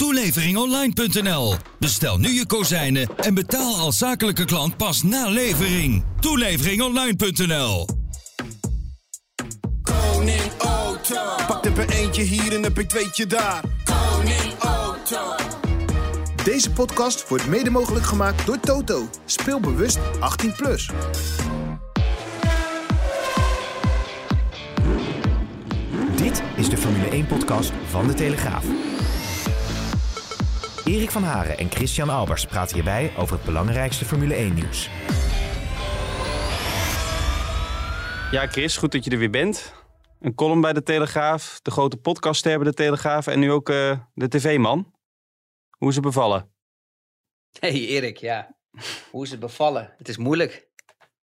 Toeleveringonline.nl. Bestel nu je kozijnen en betaal als zakelijke klant pas na levering. Toeleveringonline.nl. Koning Auto. Pak er eentje hier en een tweetje daar. Koning Auto. Deze podcast wordt mede mogelijk gemaakt door Toto. Speel bewust 18+. Plus. Dit is de Formule 1-podcast van De Telegraaf. Erik van Haren en Christian Albers praten hierbij over het belangrijkste Formule 1-nieuws. Ja, Chris, goed dat je er weer bent. Een column bij De Telegraaf, de grote podcastster bij De Telegraaf en nu ook uh, de tv-man. Hoe is het bevallen? Hey Erik, ja. Hoe is het bevallen? Het is moeilijk.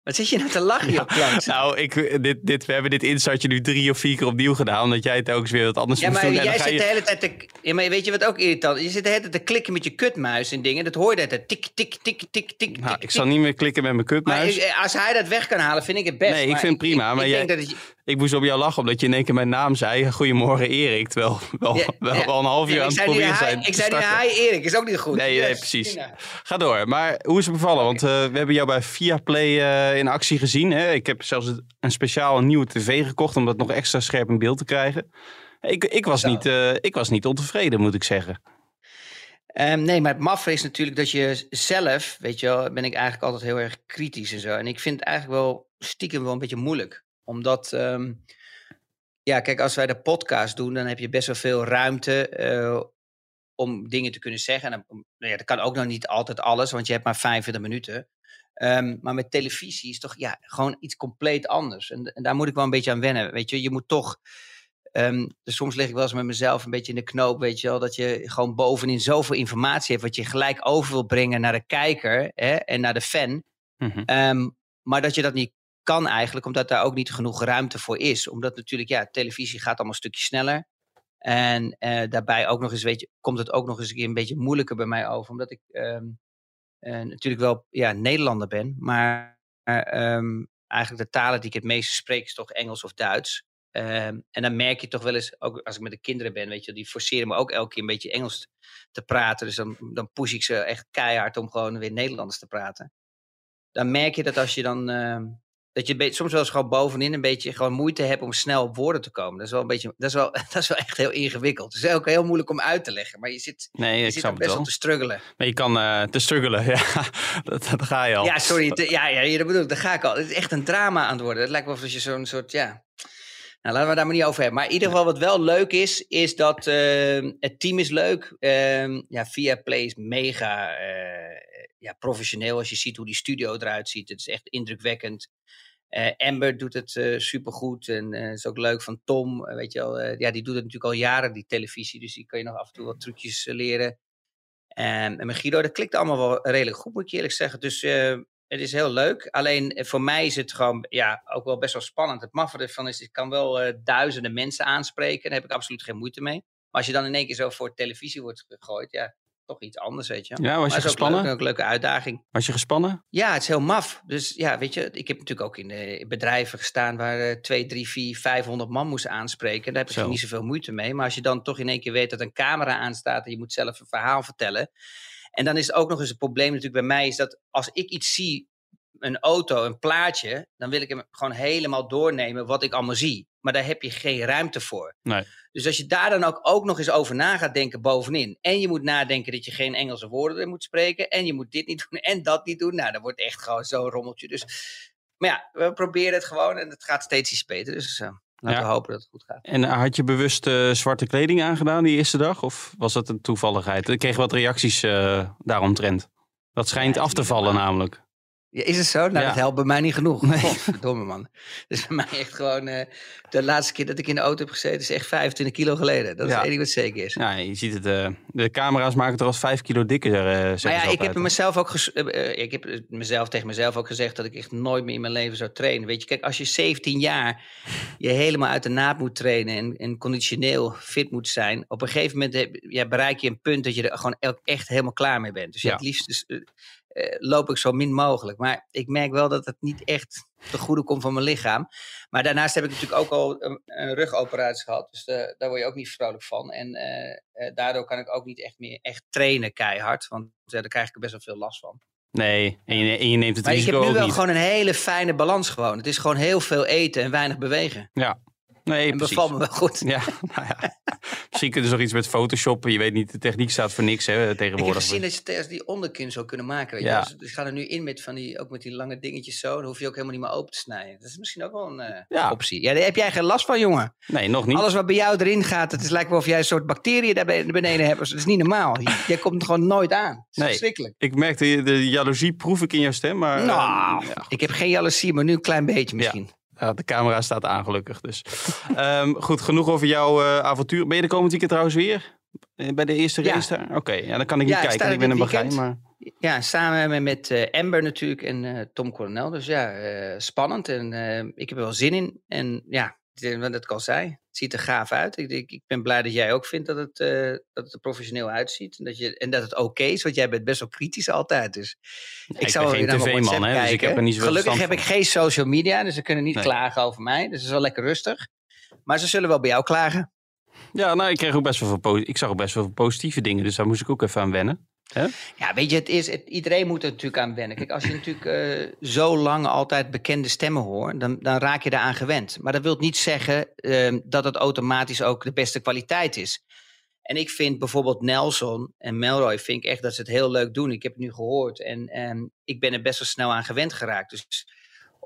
Wat zit je nou te lachen, joh, Klaus? Nou, ik, dit, dit, we hebben dit instartje nu drie of vier keer opnieuw gedaan. Omdat jij het ook weer wat anders ja, moest maar doen. jij zit je- de hele tijd te... Ja, maar weet je wat ook irritant? Je zit de hele tijd te klikken met je kutmuis en dingen. Dat hoor je de hele tijd. Tik, tik, tik, tik, tik, Nou, tik, ik zal niet meer klikken met mijn Maar kutmuis. ik- als hij dat weg kan halen, vind ik het best. Nee, ik Maar vind het prima, maar ik jij- denk dat het, Ik moest op jou lachen omdat je in één keer mijn naam zei. Goedemorgen Erik. Terwijl we wel, Ja, wel, ja. wel een half uur Ja, aan het proberen hi- zijn. Ik zei niet hi Erik, is ook niet goed. Nee, nee, precies. Ga door. Maar hoe is het bevallen? Want eh, we hebben jou bij Viaplay eh in actie gezien. Hè? Ik heb zelfs een speciaal een nieuwe tv gekocht om dat nog extra scherp in beeld te krijgen. Ik, ik, was, niet, eh, ik was niet ontevreden, moet ik zeggen. Ehm, nee, maar het maffe is natuurlijk dat je zelf, weet je wel, ben ik eigenlijk altijd heel erg kritisch en zo. En ik vind het eigenlijk wel stiekem wel een beetje moeilijk. Omdat, ehm, ja, kijk, als wij de podcast doen, dan heb je best wel veel ruimte eh, om dingen te kunnen zeggen. En dan, nou ja, dat kan ook nog niet altijd alles, want je hebt maar 45 minuten. Ehm, maar met televisie is toch ja, gewoon iets compleet anders. En, en daar moet ik wel een beetje aan wennen. Weet je, je moet toch. ehm, dus soms lig ik wel eens met mezelf een beetje in de knoop, weet je wel, dat je gewoon bovenin zoveel informatie hebt, wat je gelijk over wil brengen naar de kijker hè, en naar de fan. Mhm. Maar dat je dat niet kan eigenlijk, omdat daar ook niet genoeg ruimte voor is. Omdat natuurlijk, ja, televisie gaat allemaal een stukje sneller. En eh, daarbij ook nog eens, weet je, komt het ook nog eens een keer een beetje moeilijker bij mij over. Omdat ik ehm, eh, natuurlijk wel ja, Nederlander ben, maar ehm, eigenlijk de talen die ik het meeste spreek is toch Engels of Duits. Ehm, en dan merk je toch wel eens, ook als ik met de kinderen ben, weet je, die forceren me ook elke keer een beetje Engels te praten. Dus dan, dan push ik ze echt keihard om gewoon weer Nederlands te praten. Dan merk je dat als je dan, dat je soms wel eens gewoon bovenin een beetje gewoon moeite hebt om snel op woorden te komen. Dat is wel een beetje, dat is wel, dat is wel echt heel ingewikkeld. Het is ook heel moeilijk om uit te leggen, maar je zit, Nee, je ik zit best wel wel. te struggelen. Maar je kan eh, te struggelen, ja. dat, dat ga je al. Ja, sorry. te- ja, ja, dat bedoel ik. Daar ga ik al. Het is echt een drama aan het worden. Het lijkt wel alsof je zo'n soort, ja... Nou, laten we daar maar niet over hebben. Maar in ieder geval wat wel leuk is, is dat eh, het team is leuk. Ehm ja, Via Play is mega eh, ja, professioneel. Als je ziet hoe die studio eruit ziet. Het is echt indrukwekkend. Eh, Amber doet het super supergoed. En eh, is ook leuk van Tom. eh, weet je wel, eh, ja, die doet het natuurlijk al jaren, die televisie. Dus die kan je nog af en toe wat trucjes eh, leren. Ehm, en met Guido, dat klikt allemaal wel redelijk goed, moet ik eerlijk zeggen. Dus eh, het is heel leuk. Alleen eh, voor mij is het gewoon ja, ook wel best wel spannend. Het maffe ervan is, ik kan wel eh, duizenden mensen aanspreken. Daar heb ik absoluut geen moeite mee. Maar als je dan in één keer zo voor televisie wordt gegooid, ja, toch iets anders, weet je. Ja, was je ook gespannen? leuk, ook een leuke uitdaging. Was je gespannen? Ja, het is heel maf. Dus ja, weet je, ik heb natuurlijk ook in eh, bedrijven gestaan waar eh 2, 3, 4, 500 man moesten aanspreken. Daar heb ik Zo. niet zoveel moeite mee. Maar als je dan toch in één keer weet dat een camera aanstaat en je moet zelf een verhaal vertellen. En dan is het ook nog eens een probleem natuurlijk bij mij, is dat als ik iets zie, een auto, een plaatje, dan wil ik hem gewoon helemaal doornemen wat ik allemaal zie. Maar daar heb je geen ruimte voor. Nee. Dus als je daar dan ook, ook nog eens over na gaat denken bovenin. En je moet nadenken dat je geen Engelse woorden moet spreken. En je moet dit niet doen en dat niet doen. Nou, dan wordt echt gewoon zo'n rommeltje. Dus, maar ja, we proberen het gewoon en het gaat steeds iets beter. Dus eh, laten Ja. we hopen dat het goed gaat. En had je bewust eh, zwarte kleding aangedaan die eerste dag? Of was dat een toevalligheid? Ik kreeg wat reacties eh daaromtrent. Dat schijnt Ja, af te vallen namelijk. Ja, is het zo? Nou, Ja. dat helpt bij mij niet genoeg. Godverdomme, man. Dus bij mij echt gewoon... eh, de laatste keer dat ik in de auto heb gezeten is echt 25 kilo geleden. Dat is het enige wat zeker is. Ja, je ziet het. eh, de camera's maken het er als 5 kilo dikker, eh Maar ja, ik heb mezelf ook ik heb mezelf tegen mezelf ook gezegd dat ik echt nooit meer in mijn leven zou trainen. Weet je, kijk, als je 17 jaar je helemaal uit de naad moet trainen en, en conditioneel fit moet zijn, op een gegeven moment heb- ja, bereik je een punt dat je er gewoon echt helemaal klaar mee bent. Dus ja, het liefst dus, loop ik zo min mogelijk. Maar ik merk wel dat het niet echt te goede komt van mijn lichaam. Maar daarnaast heb ik natuurlijk ook al een, een rugoperatie gehad. Dus eh, daar word je ook niet vrolijk van. En eh, eh, daardoor kan ik ook niet echt meer echt trainen keihard. Want ja, daar krijg ik er best wel veel last van. Nee, en je, en je neemt het Maar ik risico heb nu ook wel niet. gewoon een hele fijne balans gewoon. Het is gewoon heel veel eten en weinig bewegen. Nee, en precies. bevalt me wel goed. Ja, nou ja. Misschien kunnen ze nog iets met photoshoppen. Je weet niet, de techniek staat voor niks hè, Ik heb tegenwoordig. gezien dat je die onderkin zou kunnen maken. Weet je? Ja. Dus, dus ga er nu in met van die, ook met die lange dingetjes zo. Dan hoef je ook helemaal niet meer open te snijden. Dat is misschien ook wel een eh, Ja. optie. Ja, daar heb jij geen last van, jongen. Nee, nog niet. Alles wat bij jou erin gaat, het is lijkt wel of jij een soort bacteriën daar be- beneden hebt. Dat is niet normaal. Je- Jij komt er gewoon nooit aan. Het is Nee. verschrikkelijk. Ik merkte de jaloezie proef ik in jouw stem, maar nou, ja, ik heb geen jaloezie, maar nu een klein beetje misschien. Ja, de camera staat aan gelukkig. Dus. Ehm, goed, genoeg over jouw eh, avontuur. Ben je de komend weekend trouwens weer? Eh, Bij de eerste Ja. race daar? Oké, ja, dan kan ik niet kijken, ik ben een Bahrein. weekend. Maar... Ja, samen met, eh, Amber natuurlijk en Tom Coronel. Dus ja, spannend. En ik heb er wel zin in. En ja, ik al zei, het ziet er gaaf uit. Ik, ik, ik ben blij dat jij ook vindt dat het, eh, dat het er professioneel uitziet. En dat, je, en dat het oké is, want jij bent best wel kritisch altijd. Dus ik, ben zou geen tv-man, hè, dus ik heb er niet zoveel Gelukkig heb ik geen social media, dus ze kunnen niet Nee. klagen over mij. Dus het is wel lekker rustig. Maar ze zullen wel bij jou klagen. Ja, nou, ik kreeg ook best wel veel, ik zag ook best wel veel positieve dingen, dus daar moest ik ook even aan wennen. Ja, weet je, het is, het, iedereen moet er natuurlijk aan wennen. Kijk, als je natuurlijk eh, zo lang altijd bekende stemmen hoort, dan, dan raak je daaraan gewend. Maar dat wil niet zeggen ehm, dat het automatisch ook de beste kwaliteit is. En ik vind bijvoorbeeld Nelson en Melroy, vind ik echt dat ze het heel leuk doen. Ik heb het nu gehoord en ehm, ik ben er best wel snel aan gewend geraakt. Dus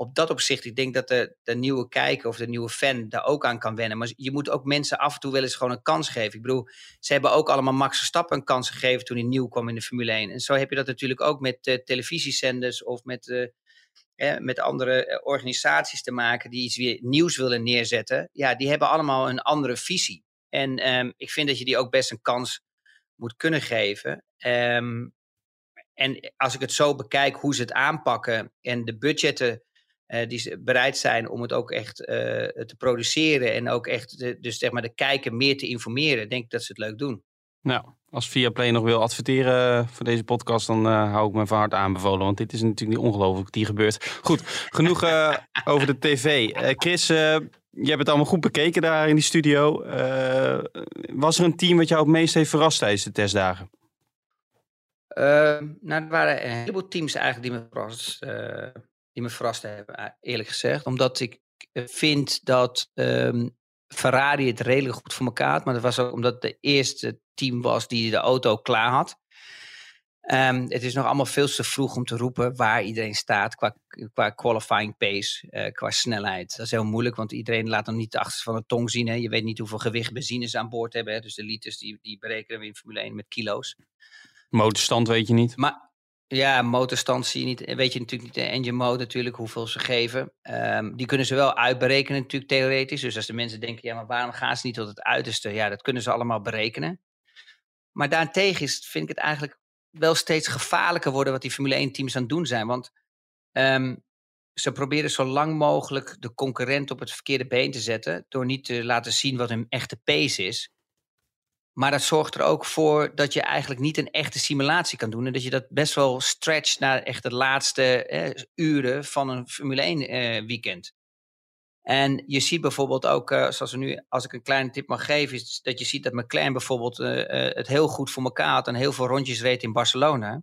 op dat opzicht, ik denk dat de, de nieuwe kijker of de nieuwe fan daar ook aan kan wennen. Maar je moet ook mensen af en toe wel eens gewoon een kans geven. Ik bedoel, ze hebben ook allemaal Max Verstappen een kans gegeven toen hij nieuw kwam in de Formule 1. En zo heb je dat natuurlijk ook met eh, televisiezenders of met, eh, met andere eh, organisaties te maken die iets weer nieuws willen neerzetten. Ja, die hebben allemaal een andere visie. En ehm, ik vind dat je die ook best een kans moet kunnen geven. Ehm, en als ik het zo bekijk hoe ze het aanpakken en de budgetten eh, die bereid zijn om het ook echt eh, te produceren en ook echt de, dus zeg maar de kijker meer te informeren, denk ik dat ze het leuk doen. Nou, als Viaplay nog wil adverteren voor deze podcast, dan eh, hou ik me van harte aanbevolen. Want dit is natuurlijk niet ongelooflijk wat hier gebeurt. Goed, genoeg eh, over de tv. Eh, Chris, eh, je hebt het allemaal goed bekeken daar in die studio. Eh, was er een team wat jou het meest heeft verrast tijdens de testdagen? Ehm, nou, er waren een heleboel teams eigenlijk die me verrast, eh, die me verrast hebben, eh, eerlijk gezegd. Omdat ik eh, vind dat ehm, Ferrari het redelijk goed voor elkaar had. Maar dat was ook omdat het de eerste team was die de auto klaar had. Ehm, het is nog allemaal veel te vroeg om te roepen waar iedereen staat qua, qua qualifying pace, eh, qua snelheid. Dat is heel moeilijk, want iedereen laat nog niet de achterste van de tong zien. Hè. Je weet niet hoeveel gewicht benzine ze aan boord hebben. Hè. Dus de liters die, die berekenen we in Formule 1 met kilo's. Motorstand weet je niet. Maar ja, motorstand zie je niet. eh, Weet je natuurlijk niet. De engine mode natuurlijk, hoeveel ze geven. Ehm, die kunnen ze wel uitberekenen natuurlijk theoretisch. Dus als de mensen denken, ja, maar waarom gaan ze niet tot het uiterste? Ja, dat kunnen ze allemaal berekenen. Maar daarentegen is, vind ik het eigenlijk wel steeds gevaarlijker worden wat die Formule 1 teams aan het doen zijn. Want ehm, ze proberen zo lang mogelijk de concurrent op het verkeerde been te zetten. Door niet te laten zien wat hun echte pace is. Maar dat zorgt er ook voor dat je eigenlijk niet een echte simulatie kan doen. En dat je dat best wel stretcht naar echt de laatste eh, uren van een Formule 1 eh, weekend. En je ziet bijvoorbeeld ook, eh, zoals we nu, als ik een kleine tip mag geven, is dat je ziet dat McLaren bijvoorbeeld eh, eh, het heel goed voor elkaar had en heel veel rondjes reed in Barcelona.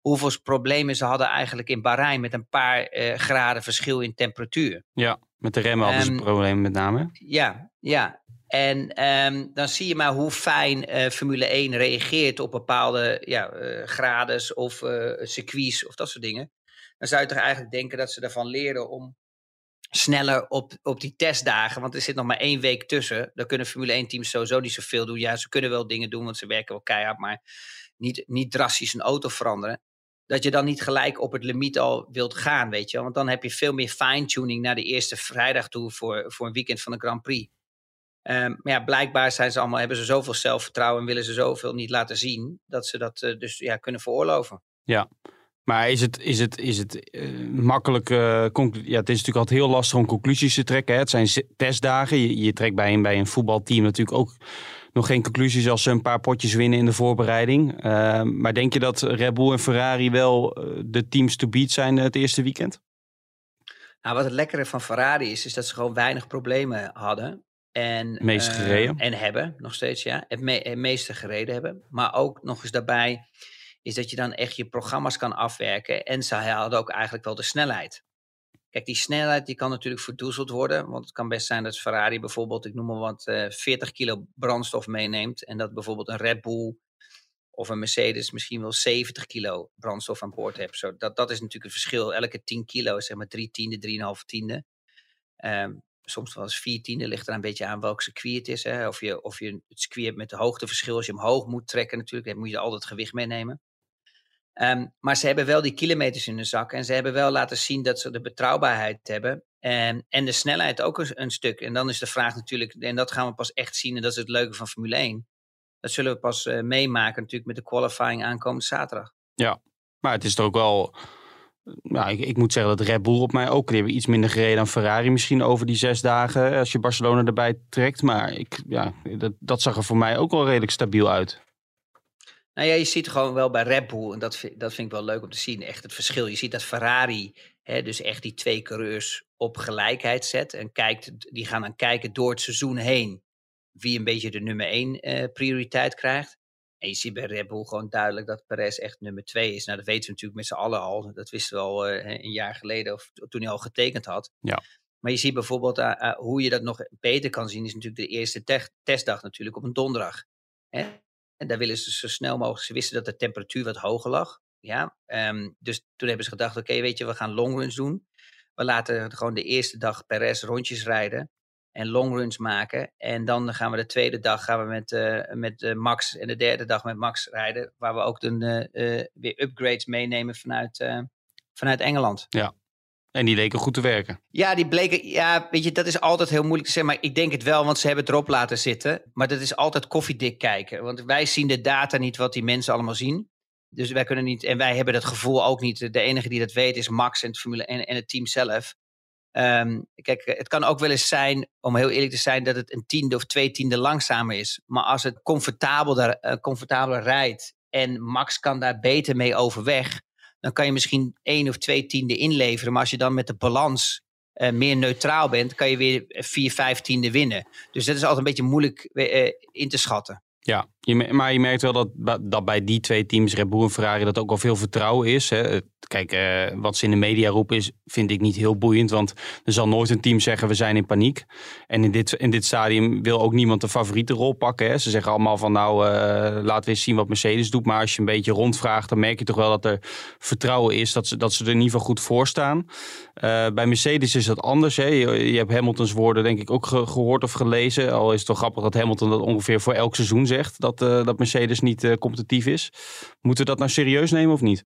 Hoeveel problemen ze hadden eigenlijk in Bahrein met een paar graden verschil in temperatuur. Ja, met de remmen hadden ze problemen met name. Ja, ja. En ehm, dan zie je maar hoe fijn eh, Formule 1 reageert op bepaalde ja, eh, grades of eh, circuits of dat soort dingen. Dan zou je toch eigenlijk denken dat ze ervan leren om sneller op, op die testdagen, want er zit nog maar één week tussen. Dan kunnen Formule 1 teams sowieso niet zoveel doen. Ja, ze kunnen wel dingen doen, want ze werken wel keihard, maar niet, niet drastisch een auto veranderen. dat je dan niet gelijk op het limiet al wilt gaan, weet je. Want dan heb je veel meer fine-tuning naar de eerste vrijdag toe voor, voor een weekend van de Grand Prix. Ehm, maar ja, blijkbaar zijn ze allemaal, hebben ze zoveel zelfvertrouwen en willen ze zoveel niet laten zien, dat ze dat eh, dus ja, kunnen veroorloven. Ja, maar is het, is het, is het eh, makkelijk... eh, ja, het is natuurlijk altijd heel lastig om conclusies te trekken. Hè? Het zijn testdagen. Je, je trekt bij een, bij een voetbalteam natuurlijk ook nog geen conclusies als ze een paar potjes winnen in de voorbereiding. Eh, maar denk je dat Red Bull en Ferrari wel de teams to beat zijn het eerste weekend? Nou, wat het lekkere van Ferrari is, is dat ze gewoon weinig problemen hadden. En, Het meeste eh, gereden. En hebben, nog steeds, ja. Het, me- het meeste gereden hebben. Maar ook nog eens daarbij is dat je dan echt je programma's kan afwerken. En ze hadden ook eigenlijk wel de snelheid. Kijk, die snelheid die kan natuurlijk verdoezeld worden. Want het kan best zijn dat Ferrari bijvoorbeeld, ik noem maar wat, eh 40 kilo brandstof meeneemt. En dat bijvoorbeeld een Red Bull of een Mercedes misschien wel 70 kilo brandstof aan boord heeft. Zo, dat, dat is natuurlijk het verschil. Elke 10 kilo is zeg maar 3 tiende, 3,5 tiende. Ehm, soms wel eens 4 tiende, ligt er een beetje aan welk circuit het is. Hè? Of, je, of je het circuit hebt met de hoogteverschil. Als je hem hoog moet trekken natuurlijk, dan moet je altijd gewicht meenemen. Ehm, maar ze hebben wel die kilometers in de zak. En ze hebben wel laten zien dat ze de betrouwbaarheid hebben. En, en de snelheid ook een, stuk. En dan is de vraag natuurlijk, en dat gaan we pas echt zien. En dat is het leuke van Formule 1. Dat zullen we pas eh, meemaken natuurlijk met de qualifying aankomende zaterdag. Maar het is toch ook wel... Ik, ik moet zeggen dat Red Bull op mij ook... Die hebben iets minder gereden dan Ferrari misschien over die zes dagen. Als je Barcelona erbij trekt. Maar ik, ja, dat, dat zag er voor mij ook wel redelijk stabiel uit. Nou ja, je ziet gewoon wel bij Red Bull, en dat vind, dat vind ik wel leuk om te zien, echt het verschil. Je ziet dat Ferrari hè, dus echt die twee coureurs op gelijkheid zet. En kijkt, die gaan dan kijken door het seizoen heen wie een beetje de nummer één eh, prioriteit krijgt. En je ziet bij Red Bull gewoon duidelijk dat Perez echt nummer twee is. Nou, dat weten we natuurlijk met z'n allen al. Dat wisten we al eh, een jaar geleden, of toen hij al getekend had. Ja. Maar je ziet bijvoorbeeld eh, eh, hoe je dat nog beter kan zien, is natuurlijk de eerste te- testdag natuurlijk op een donderdag. Hè? En daar willen ze zo snel mogelijk. Ze wisten dat de temperatuur wat hoger lag. Ja, ehm, dus toen hebben ze gedacht: oké, weet je, we gaan longruns doen. We laten gewoon de eerste dag Perez rondjes rijden en longruns maken. En dan gaan we de tweede dag gaan we met, eh, met eh, Max en de derde dag met Max rijden. Waar we ook dan eh, weer upgrades meenemen vanuit, vanuit Engeland. En die leken goed te werken. Ja, die bleken. Ja, weet je, dat is altijd heel moeilijk te zeggen. Maar ik denk het wel, want ze hebben het erop laten zitten. Maar dat is altijd koffiedik kijken. Want wij zien de data niet wat die mensen allemaal zien. Dus wij kunnen niet. En wij hebben dat gevoel ook niet. De enige die dat weet is Max en het, Formule, en, en het team zelf. Ehm, kijk, het kan ook wel eens zijn, om heel eerlijk te zijn, dat het een tiende of twee tiende langzamer is. Maar als het comfortabeler, eh, comfortabeler rijdt en Max kan daar beter mee overweg, dan kan je misschien één of twee tiende inleveren. Maar als je dan met de balans eh, meer neutraal bent, kan je weer vier, vijf tiende winnen. Dus dat is altijd een beetje moeilijk eh, in te schatten. Ja, je, maar je merkt wel dat, dat bij die twee teams, Red Bull en Ferrari, dat ook wel veel vertrouwen is. Hè. Kijk, eh, wat ze in de media roepen is, vind ik niet heel boeiend. Want er zal nooit een team zeggen, we zijn in paniek. En in dit, in dit stadium wil ook niemand de favoriete rol pakken. Hè. Ze zeggen allemaal van, nou, eh, laten we eens zien wat Mercedes doet. Maar als je een beetje rondvraagt, dan merk je toch wel dat er vertrouwen is. Dat ze, dat ze er in ieder geval goed voor staan. Eh, bij Mercedes is dat anders. Hè. Je, hebt Hamiltons woorden denk ik ook ge- gehoord of gelezen. Al is het wel grappig dat Hamilton dat ongeveer voor elk seizoen zegt. Dat, eh, dat Mercedes niet eh, competitief is. Moeten we dat nou serieus nemen of niet?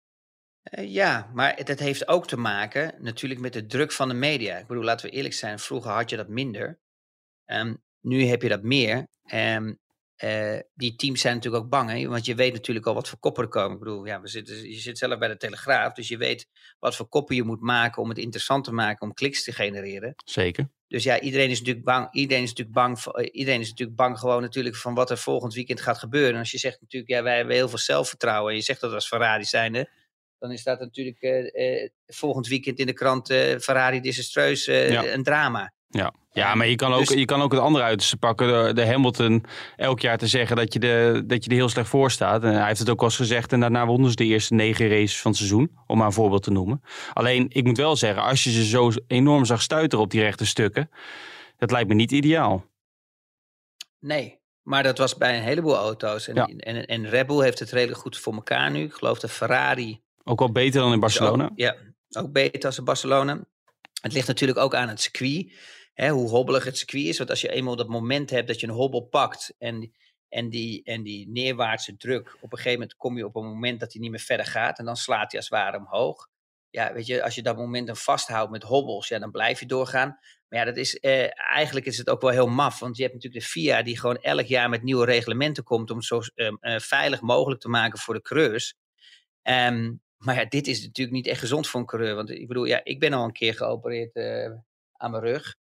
Eh, ja, maar dat heeft ook te maken natuurlijk met de druk van de media. Ik bedoel, laten we eerlijk zijn, vroeger had je dat minder. Ehm, nu heb je dat meer. Ehm, eh, die teams zijn natuurlijk ook bang, hè? want je weet natuurlijk al wat voor koppen er komen. Ik bedoel, ja, we zitten, je zit zelf bij de Telegraaf, dus je weet wat voor koppen je moet maken om het interessant te maken, om kliks te genereren. Zeker. Dus ja, iedereen is natuurlijk bang. Iedereen is natuurlijk bang. voor- eh, Iedereen is natuurlijk bang gewoon natuurlijk van wat er volgend weekend gaat gebeuren. En als je zegt natuurlijk, ja, wij hebben heel veel zelfvertrouwen. En je zegt dat als Ferrari zijnde. Dan is dat natuurlijk eh, volgend weekend in de krant Ferrari desastreus Ja. een drama. Ja, ja maar je kan, ook, dus- je kan ook het andere uiterste pakken. De, de Hamilton elk jaar te zeggen dat je, de, dat je er heel slecht voor staat. En hij heeft het ook al eens gezegd. En daarna wonnen ze de eerste negen races van het seizoen. Om maar een voorbeeld te noemen. Alleen, ik moet wel zeggen, als je ze zo enorm zag stuiteren op die rechte stukken. Dat lijkt me niet ideaal. Nee, maar dat was bij een heleboel auto's. En, Ja. en, en Red Bull heeft het redelijk goed voor elkaar nu. Ik geloof dat Ferrari Ook wel beter dan in Barcelona. Ook, ja, ook beter als in Barcelona. Het ligt natuurlijk ook aan het circuit. Hoe hobbelig het circuit is. Want als je eenmaal dat moment hebt dat je een hobbel pakt. En En die, en die neerwaartse druk, op een gegeven moment kom je op een moment dat hij niet meer verder gaat. En dan slaat hij als ware omhoog. Ja, weet je, als je dat momentum vasthoudt met hobbels, ja, dan blijf je doorgaan. Maar ja, dat is, eh, eigenlijk is het ook wel heel maf. Want je hebt natuurlijk de FIA die gewoon elk jaar met nieuwe reglementen komt om het zo eh, eh, veilig mogelijk te maken voor de coureurs. Ehm, maar ja, dit is natuurlijk niet echt gezond voor een coureur. Want ik bedoel, ja, ik ben al een keer geopereerd eh, aan mijn rug.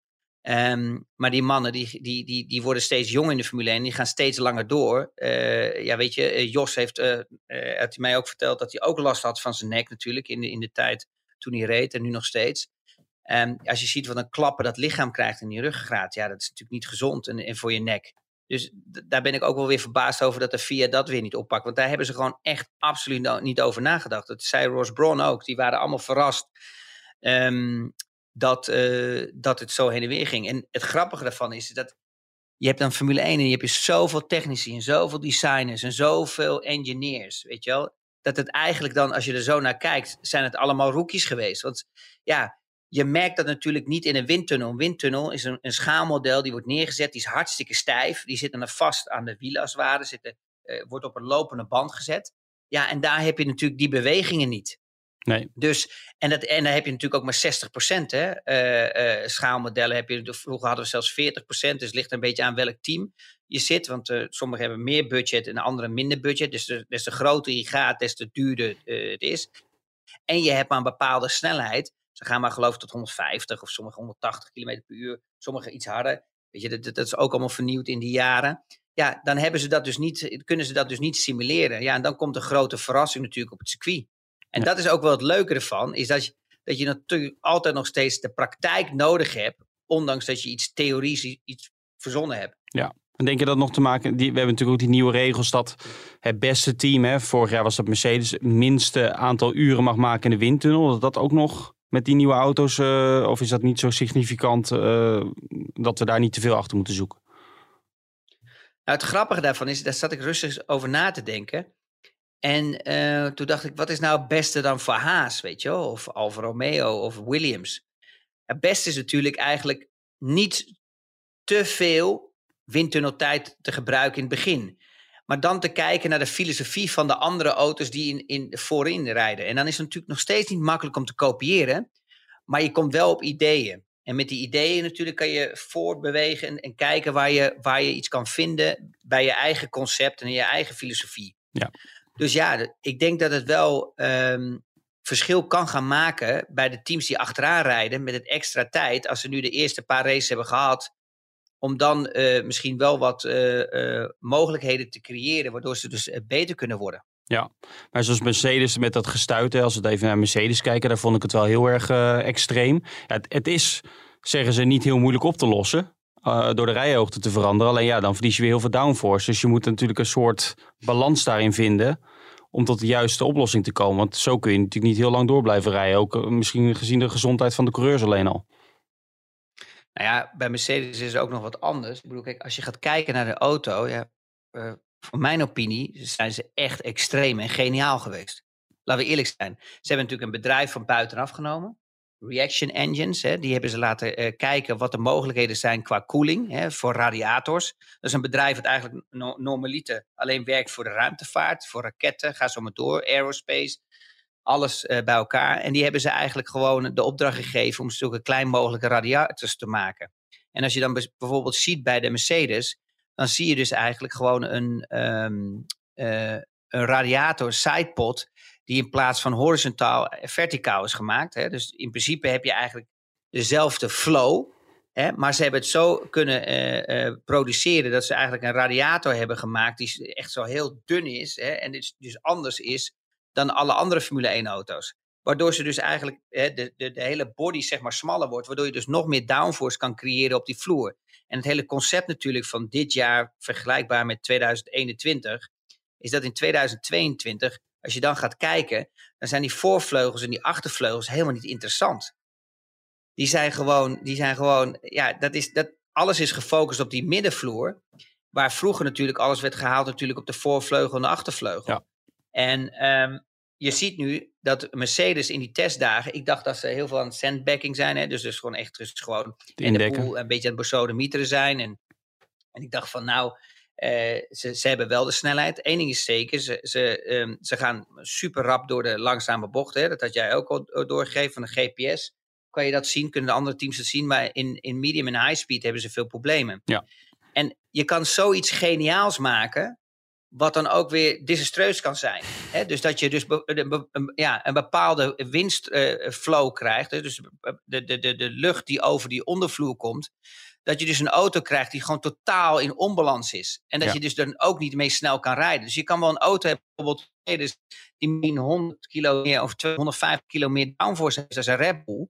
Ehm, maar die mannen die, die, die, die worden steeds jonger in de Formule 1. Die gaan steeds langer door. Eh, ja, weet je, eh, Jos heeft uh, mij ook verteld dat hij ook last had van zijn nek natuurlijk. In de, in de tijd toen hij reed en nu nog steeds. Um, als je ziet wat een klappen dat lichaam krijgt in die ruggengraat. Ja, dat is natuurlijk niet gezond en, voor je nek. Dus daar ben ik ook wel weer verbaasd over dat de VIA dat weer niet oppakt. Want daar hebben ze gewoon echt absoluut niet over nagedacht. Dat zei Ross Braun ook. Die waren allemaal verrast. Um, dat, uh, dat het zo heen en weer ging. En het grappige daarvan is dat je hebt dan Formule 1 en je hebt zoveel technici en zoveel designers en zoveel engineers, weet je wel. Dat het eigenlijk dan, als je er zo naar kijkt, zijn het allemaal rookies geweest. Want ja, je merkt dat natuurlijk niet in een windtunnel. Een windtunnel is een, een schaalmodel, die wordt neergezet, die is hartstikke stijf. Die zitten dan vast aan de wielen als het ware, zitten, uh, wordt op een lopende band gezet. Ja, en daar heb je natuurlijk die bewegingen niet. Nee. Dus, en, dat, en dan heb je natuurlijk ook maar 60% hè. Uh, uh, schaalmodellen heb je, vroeger hadden we zelfs 40%, dus het ligt een beetje aan welk team je zit. Want uh, sommigen hebben meer budget en anderen minder budget. Dus de, des te groter je gaat, des te duurder het is. En je hebt maar een bepaalde snelheid. Ze gaan maar geloof ik tot 150 of sommige 180 km per uur, sommige iets harder. Weet je, dat, dat is ook allemaal vernieuwd in die jaren. Ja, dan hebben ze dat dus niet, kunnen ze dat dus niet simuleren. Ja, en dan komt de grote verrassing natuurlijk op het circuit. En dat is ook wel het leuke ervan, is dat je, dat je natuurlijk altijd nog steeds de praktijk nodig hebt, ondanks dat je iets theorie, iets verzonnen hebt. Ja. En denk je dat nog te maken? Die, we hebben natuurlijk ook die nieuwe regels dat het beste team, hè, vorig jaar was dat Mercedes, het minste aantal uren mag maken in de windtunnel. Dat dat ook nog met die nieuwe auto's, uh, of is dat niet zo significant uh, dat we daar niet te veel achter moeten zoeken? Nou, het grappige daarvan is, daar zat ik rustig over na te denken. En uh, toen dacht ik, wat is nou het beste dan voor Haas, weet je wel? Of Alfa Romeo of Williams. Het beste is natuurlijk eigenlijk niet te veel windtunneltijd te gebruiken in het begin. Maar dan te kijken naar de filosofie van de andere auto's die in, in, voorin rijden. En dan is het natuurlijk nog steeds niet makkelijk om te kopiëren. Maar je komt wel op ideeën. En met die ideeën natuurlijk kan je voortbewegen en, en kijken waar je, waar je iets kan vinden bij je eigen concept en je eigen filosofie. Ja. Dus ja, ik denk dat het wel um, verschil kan gaan maken bij de teams die achteraan rijden met het extra tijd. Als ze nu de eerste paar races hebben gehad, om dan uh, misschien wel wat uh, uh, mogelijkheden te creëren, waardoor ze dus beter kunnen worden. Ja, maar zoals Mercedes met dat gestuite, als we even naar Mercedes kijken, daar vond ik het wel heel erg extreem. Het, het, is, zeggen ze, niet heel moeilijk op te lossen. Door de rijhoogte te veranderen. Alleen ja, dan verlies je weer heel veel downforce. Dus je moet natuurlijk een soort balans daarin vinden om tot de juiste oplossing te komen. Want zo kun je natuurlijk niet heel lang door blijven rijden. Ook misschien gezien de gezondheid van de coureurs alleen al. Nou ja, bij Mercedes is het ook nog wat anders. Ik bedoel, kijk, als je gaat kijken naar de auto, ja, uh, voor mijn opinie zijn ze echt extreem en geniaal geweest. Laten we eerlijk zijn. Ze hebben natuurlijk een bedrijf van buitenaf genomen. Reaction engines, die hebben ze laten uh, kijken wat de mogelijkheden zijn qua koeling voor radiators. Dat is een bedrijf dat eigenlijk no normaliter alleen werkt voor de ruimtevaart, voor raketten, ga zo maar door, aerospace, alles uh, bij elkaar. En die hebben ze eigenlijk gewoon de opdracht gegeven om zulke klein mogelijke radiators te maken. En als je dan bijvoorbeeld ziet bij de Mercedes, dan zie je dus eigenlijk gewoon een, um, uh, een radiator sidepod die in plaats van horizontaal verticaal is gemaakt. Hè. Dus in principe heb je eigenlijk dezelfde flow. Hè, maar ze hebben het zo kunnen uh, uh, produceren dat ze eigenlijk een radiator hebben gemaakt die echt zo heel dun is. Hè, en dus, dus anders is dan alle andere Formule 1 auto's. Waardoor ze dus eigenlijk hè, de, de, de hele body zeg maar smaller wordt. Waardoor je dus nog meer downforce kan creëren op die vloer. En het hele concept natuurlijk van dit jaar vergelijkbaar met 2021. Is dat in 2022 als je dan gaat kijken, dan zijn die voorvleugels en die achtervleugels helemaal niet interessant. Die zijn gewoon, die zijn gewoon ja, dat is, dat, alles is gefocust op die middenvloer. Waar vroeger natuurlijk alles werd gehaald natuurlijk op de voorvleugel en de achtervleugel. Ja. En um, je ziet nu dat Mercedes in die testdagen, ik dacht dat ze heel veel aan sandbacking zijn. Hè, dus dus gewoon echt dus gewoon in de boel een beetje aan het besodemieteren zijn. En, en ik dacht van nou, Eh, ze, ze hebben wel de snelheid. Eén ding is zeker, ze, ze, ehm, ze gaan super rap door de langzame bochten. Hè? Dat had jij ook al doorgegeven van de GPS. Kan je dat zien? Kunnen de andere teams het zien? Maar in, in medium en high speed hebben ze veel problemen. Ja. En je kan zoiets geniaals maken wat dan ook weer desastreus kan zijn. Dus dat je dus be- be- ja, een bepaalde winstflow krijgt. Hè? Dus de, de, de, de lucht die over die ondervloer komt. Dat je dus een auto krijgt die gewoon totaal in onbalans is. En dat Ja. je dus dan ook niet mee snel kan rijden. Dus je kan wel een auto hebben, bijvoorbeeld die misschien 100 kilo meer of 250 kilo meer downforce heeft dan een Red Bull.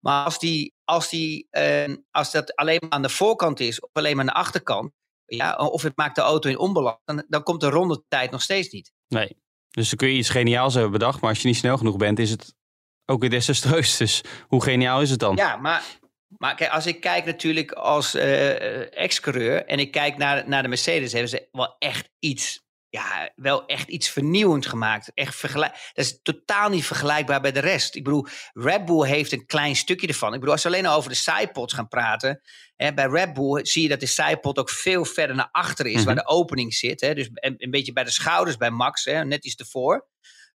Maar als, die, als, die, eh, als dat alleen maar aan de voorkant is of alleen maar aan de achterkant, ja, of het maakt de auto in onbalans, dan, dan komt de rondetijd nog steeds niet. Nee. Dus dan kun je iets geniaals hebben bedacht, maar als je niet snel genoeg bent, is het ook weer desastreus. Dus hoe geniaal is het dan? Ja, maar, maar kijk, als ik kijk natuurlijk als eh, ex-coureur en ik kijk naar, naar de Mercedes, hebben ze wel echt iets, ja, wel echt iets vernieuwends gemaakt. Echt vergelijk, dat is totaal niet vergelijkbaar bij de rest. Ik bedoel, Red Bull heeft een klein stukje ervan. Ik bedoel, als we alleen al over de sidepods gaan praten, hè, bij Red Bull zie je dat de sidepod ook veel verder naar achter is, Mhm. waar de opening zit. Hè, dus een, een beetje bij de schouders bij Max, hè, net iets ervoor.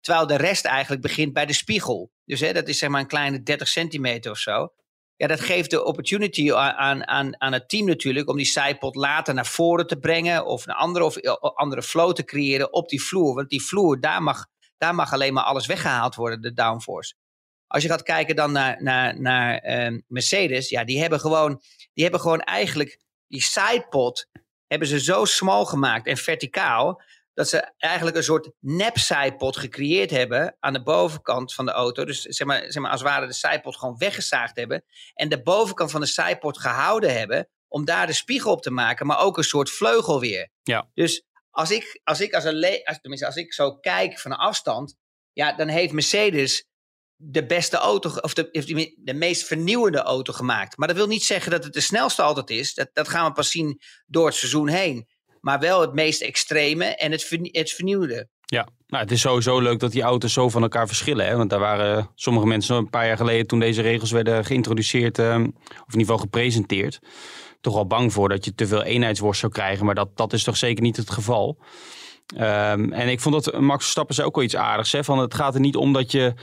Terwijl de rest eigenlijk begint bij de spiegel. Dus hè, dat is zeg maar een kleine 30 centimeter of zo. Ja, dat geeft de opportunity aan, aan, aan het team natuurlijk om die sidepod later naar voren te brengen of een andere, of eh, andere flow te creëren op die vloer. Want die vloer, daar mag, daar mag alleen maar alles weggehaald worden, de downforce. Als je gaat kijken dan naar, naar, naar ehm, Mercedes, ja, die hebben gewoon, die hebben gewoon eigenlijk die sidepod hebben ze zo smal gemaakt en verticaal dat ze eigenlijk een soort nep sidepod gecreëerd hebben aan de bovenkant van de auto. Dus zeg maar, zeg maar als het ware de sidepod gewoon weggezaagd hebben en de bovenkant van de sidepod gehouden hebben om daar de spiegel op te maken, maar ook een soort vleugel weer. Ja. Dus als ik als, ik als een als, tenminste, als ik zo kijk van een afstand, ja, dan heeft Mercedes de beste auto, of de, de meest vernieuwende auto gemaakt. Maar dat wil niet zeggen dat het de snelste altijd is. Dat, dat gaan we pas zien door het seizoen heen. Maar wel het meest extreme en het, het vernieuwde. Ja, nou, het is sowieso leuk dat die auto's zo van elkaar verschillen. Hè? Want daar waren sommige mensen een paar jaar geleden, toen deze regels werden geïntroduceerd, eh, of in ieder geval gepresenteerd, toch al bang voor dat je te veel eenheidsworst zou krijgen. Maar dat, dat is toch zeker niet het geval. Ehm, en ik vond dat Max Verstappen ook wel iets aardigs. Hè? Van het gaat er niet om dat je.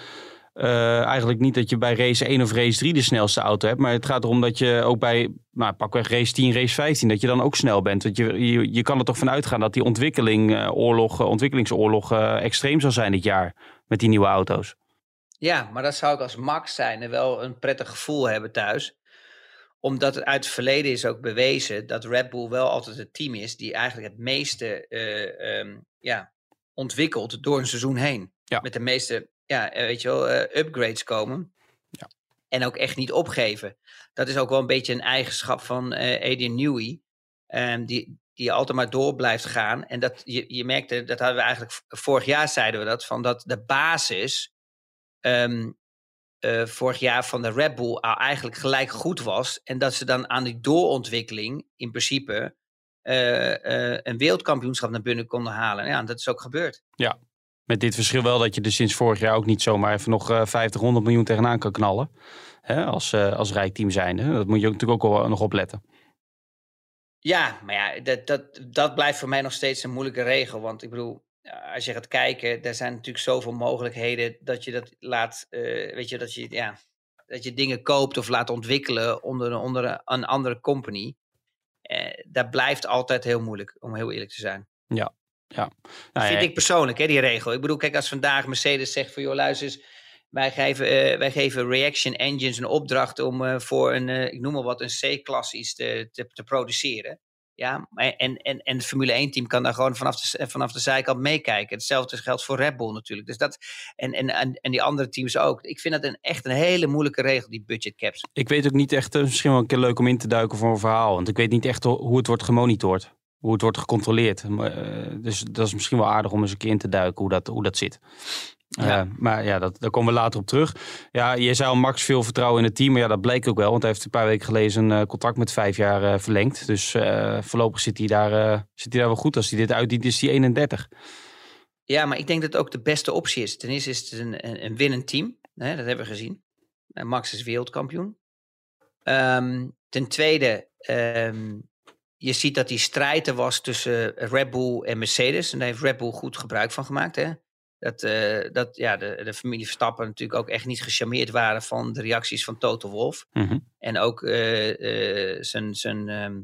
Eh, eigenlijk niet dat je bij race 1 of race 3 de snelste auto hebt. Maar het gaat erom dat je ook bij, nou, pakweg race 10, race 15, dat je dan ook snel bent. Want je, je, je kan er toch van uitgaan dat die ontwikkeling, eh, oorlog, eh, ontwikkelingsoorlog extreem zal zijn dit jaar met die nieuwe auto's. Ja, maar dat zou ik als Max zijn en wel een prettig gevoel hebben thuis. Omdat het uit het verleden is ook bewezen dat Red Bull wel altijd het team is die eigenlijk het meeste eh, ehm, ja, ontwikkelt door een seizoen heen. Ja. Met de meeste, ja, eh, weet je wel, eh, upgrades komen. Ja. En ook echt niet opgeven. Dat is ook wel een beetje een eigenschap van eh Adrian Newey. ehm, die, die altijd maar door blijft gaan. En dat, je, je merkte, dat hadden we eigenlijk vorig jaar zeiden we dat, van dat de basis ehm, eh, vorig jaar van de Red Bull al eigenlijk gelijk goed was. En dat ze dan aan die doorontwikkeling in principe een wereldkampioenschap naar binnen konden halen. Ja, en dat is ook gebeurd. Met dit verschil wel dat je er sinds vorig jaar ook niet zomaar even nog eh 50, 100 miljoen tegenaan kan knallen. Hè, als, eh, als rijk team zijnde. Dat moet je natuurlijk ook wel nog opletten. Ja, maar ja, dat, dat, dat blijft voor mij nog steeds een moeilijke regel. Want ik bedoel, ja, als je gaat kijken, er zijn natuurlijk zoveel mogelijkheden dat je dat laat, eh, weet je, dat je, ja, dat je dingen koopt of laat ontwikkelen onder, een- onder een- andere company. Eh, dat blijft altijd heel moeilijk, om heel eerlijk te zijn. Nou, vind ja, ik persoonlijk, hè, die regel. Ik bedoel, kijk, als vandaag Mercedes zegt van, joh, luister eens, wij geven, eh, wij geven Reaction Engines een opdracht om eh, voor een, eh, ik noem maar wat, een C-klasse iets te, te, te produceren. Ja, en, en, en het Formule 1-team kan daar gewoon vanaf de, vanaf de zijkant meekijken. Hetzelfde geldt voor Red Bull natuurlijk. Dus dat, en, en, en, en die andere teams ook. Ik vind dat een, echt een hele moeilijke regel, die budget caps. ik weet ook niet echt, misschien wel een keer leuk om in te duiken voor een verhaal. Want ik weet niet echt ho- hoe het wordt gemonitord. Hoe het wordt gecontroleerd. Eh, dus dat is misschien wel aardig om eens een keer in te duiken hoe dat, hoe dat zit. Ja. Eh, maar ja, dat, daar komen we later op terug. Ja, je zei al Max veel vertrouwen in het team. Maar ja, dat bleek ook wel. Want hij heeft een paar weken geleden zijn eh, contract met vijf jaar verlengd. Dus voorlopig zit hij, daar, zit hij daar wel goed. Als hij dit uitdient, is hij 31. Ja, maar ik denk dat het ook de beste optie is. Ten eerste is het een, een, een winnend team. Dat hebben we gezien. Max is wereldkampioen. Ehm, ten tweede, ehm, je ziet dat die strijd er was tussen Red Bull en Mercedes. En daar heeft Red Bull goed gebruik van gemaakt. Hè? Dat, eh, dat ja, de, de familie Verstappen natuurlijk ook echt niet gecharmeerd waren van de reacties van Toto Wolff. Mhm. En ook eh, eh, zijn, zijn, ehm,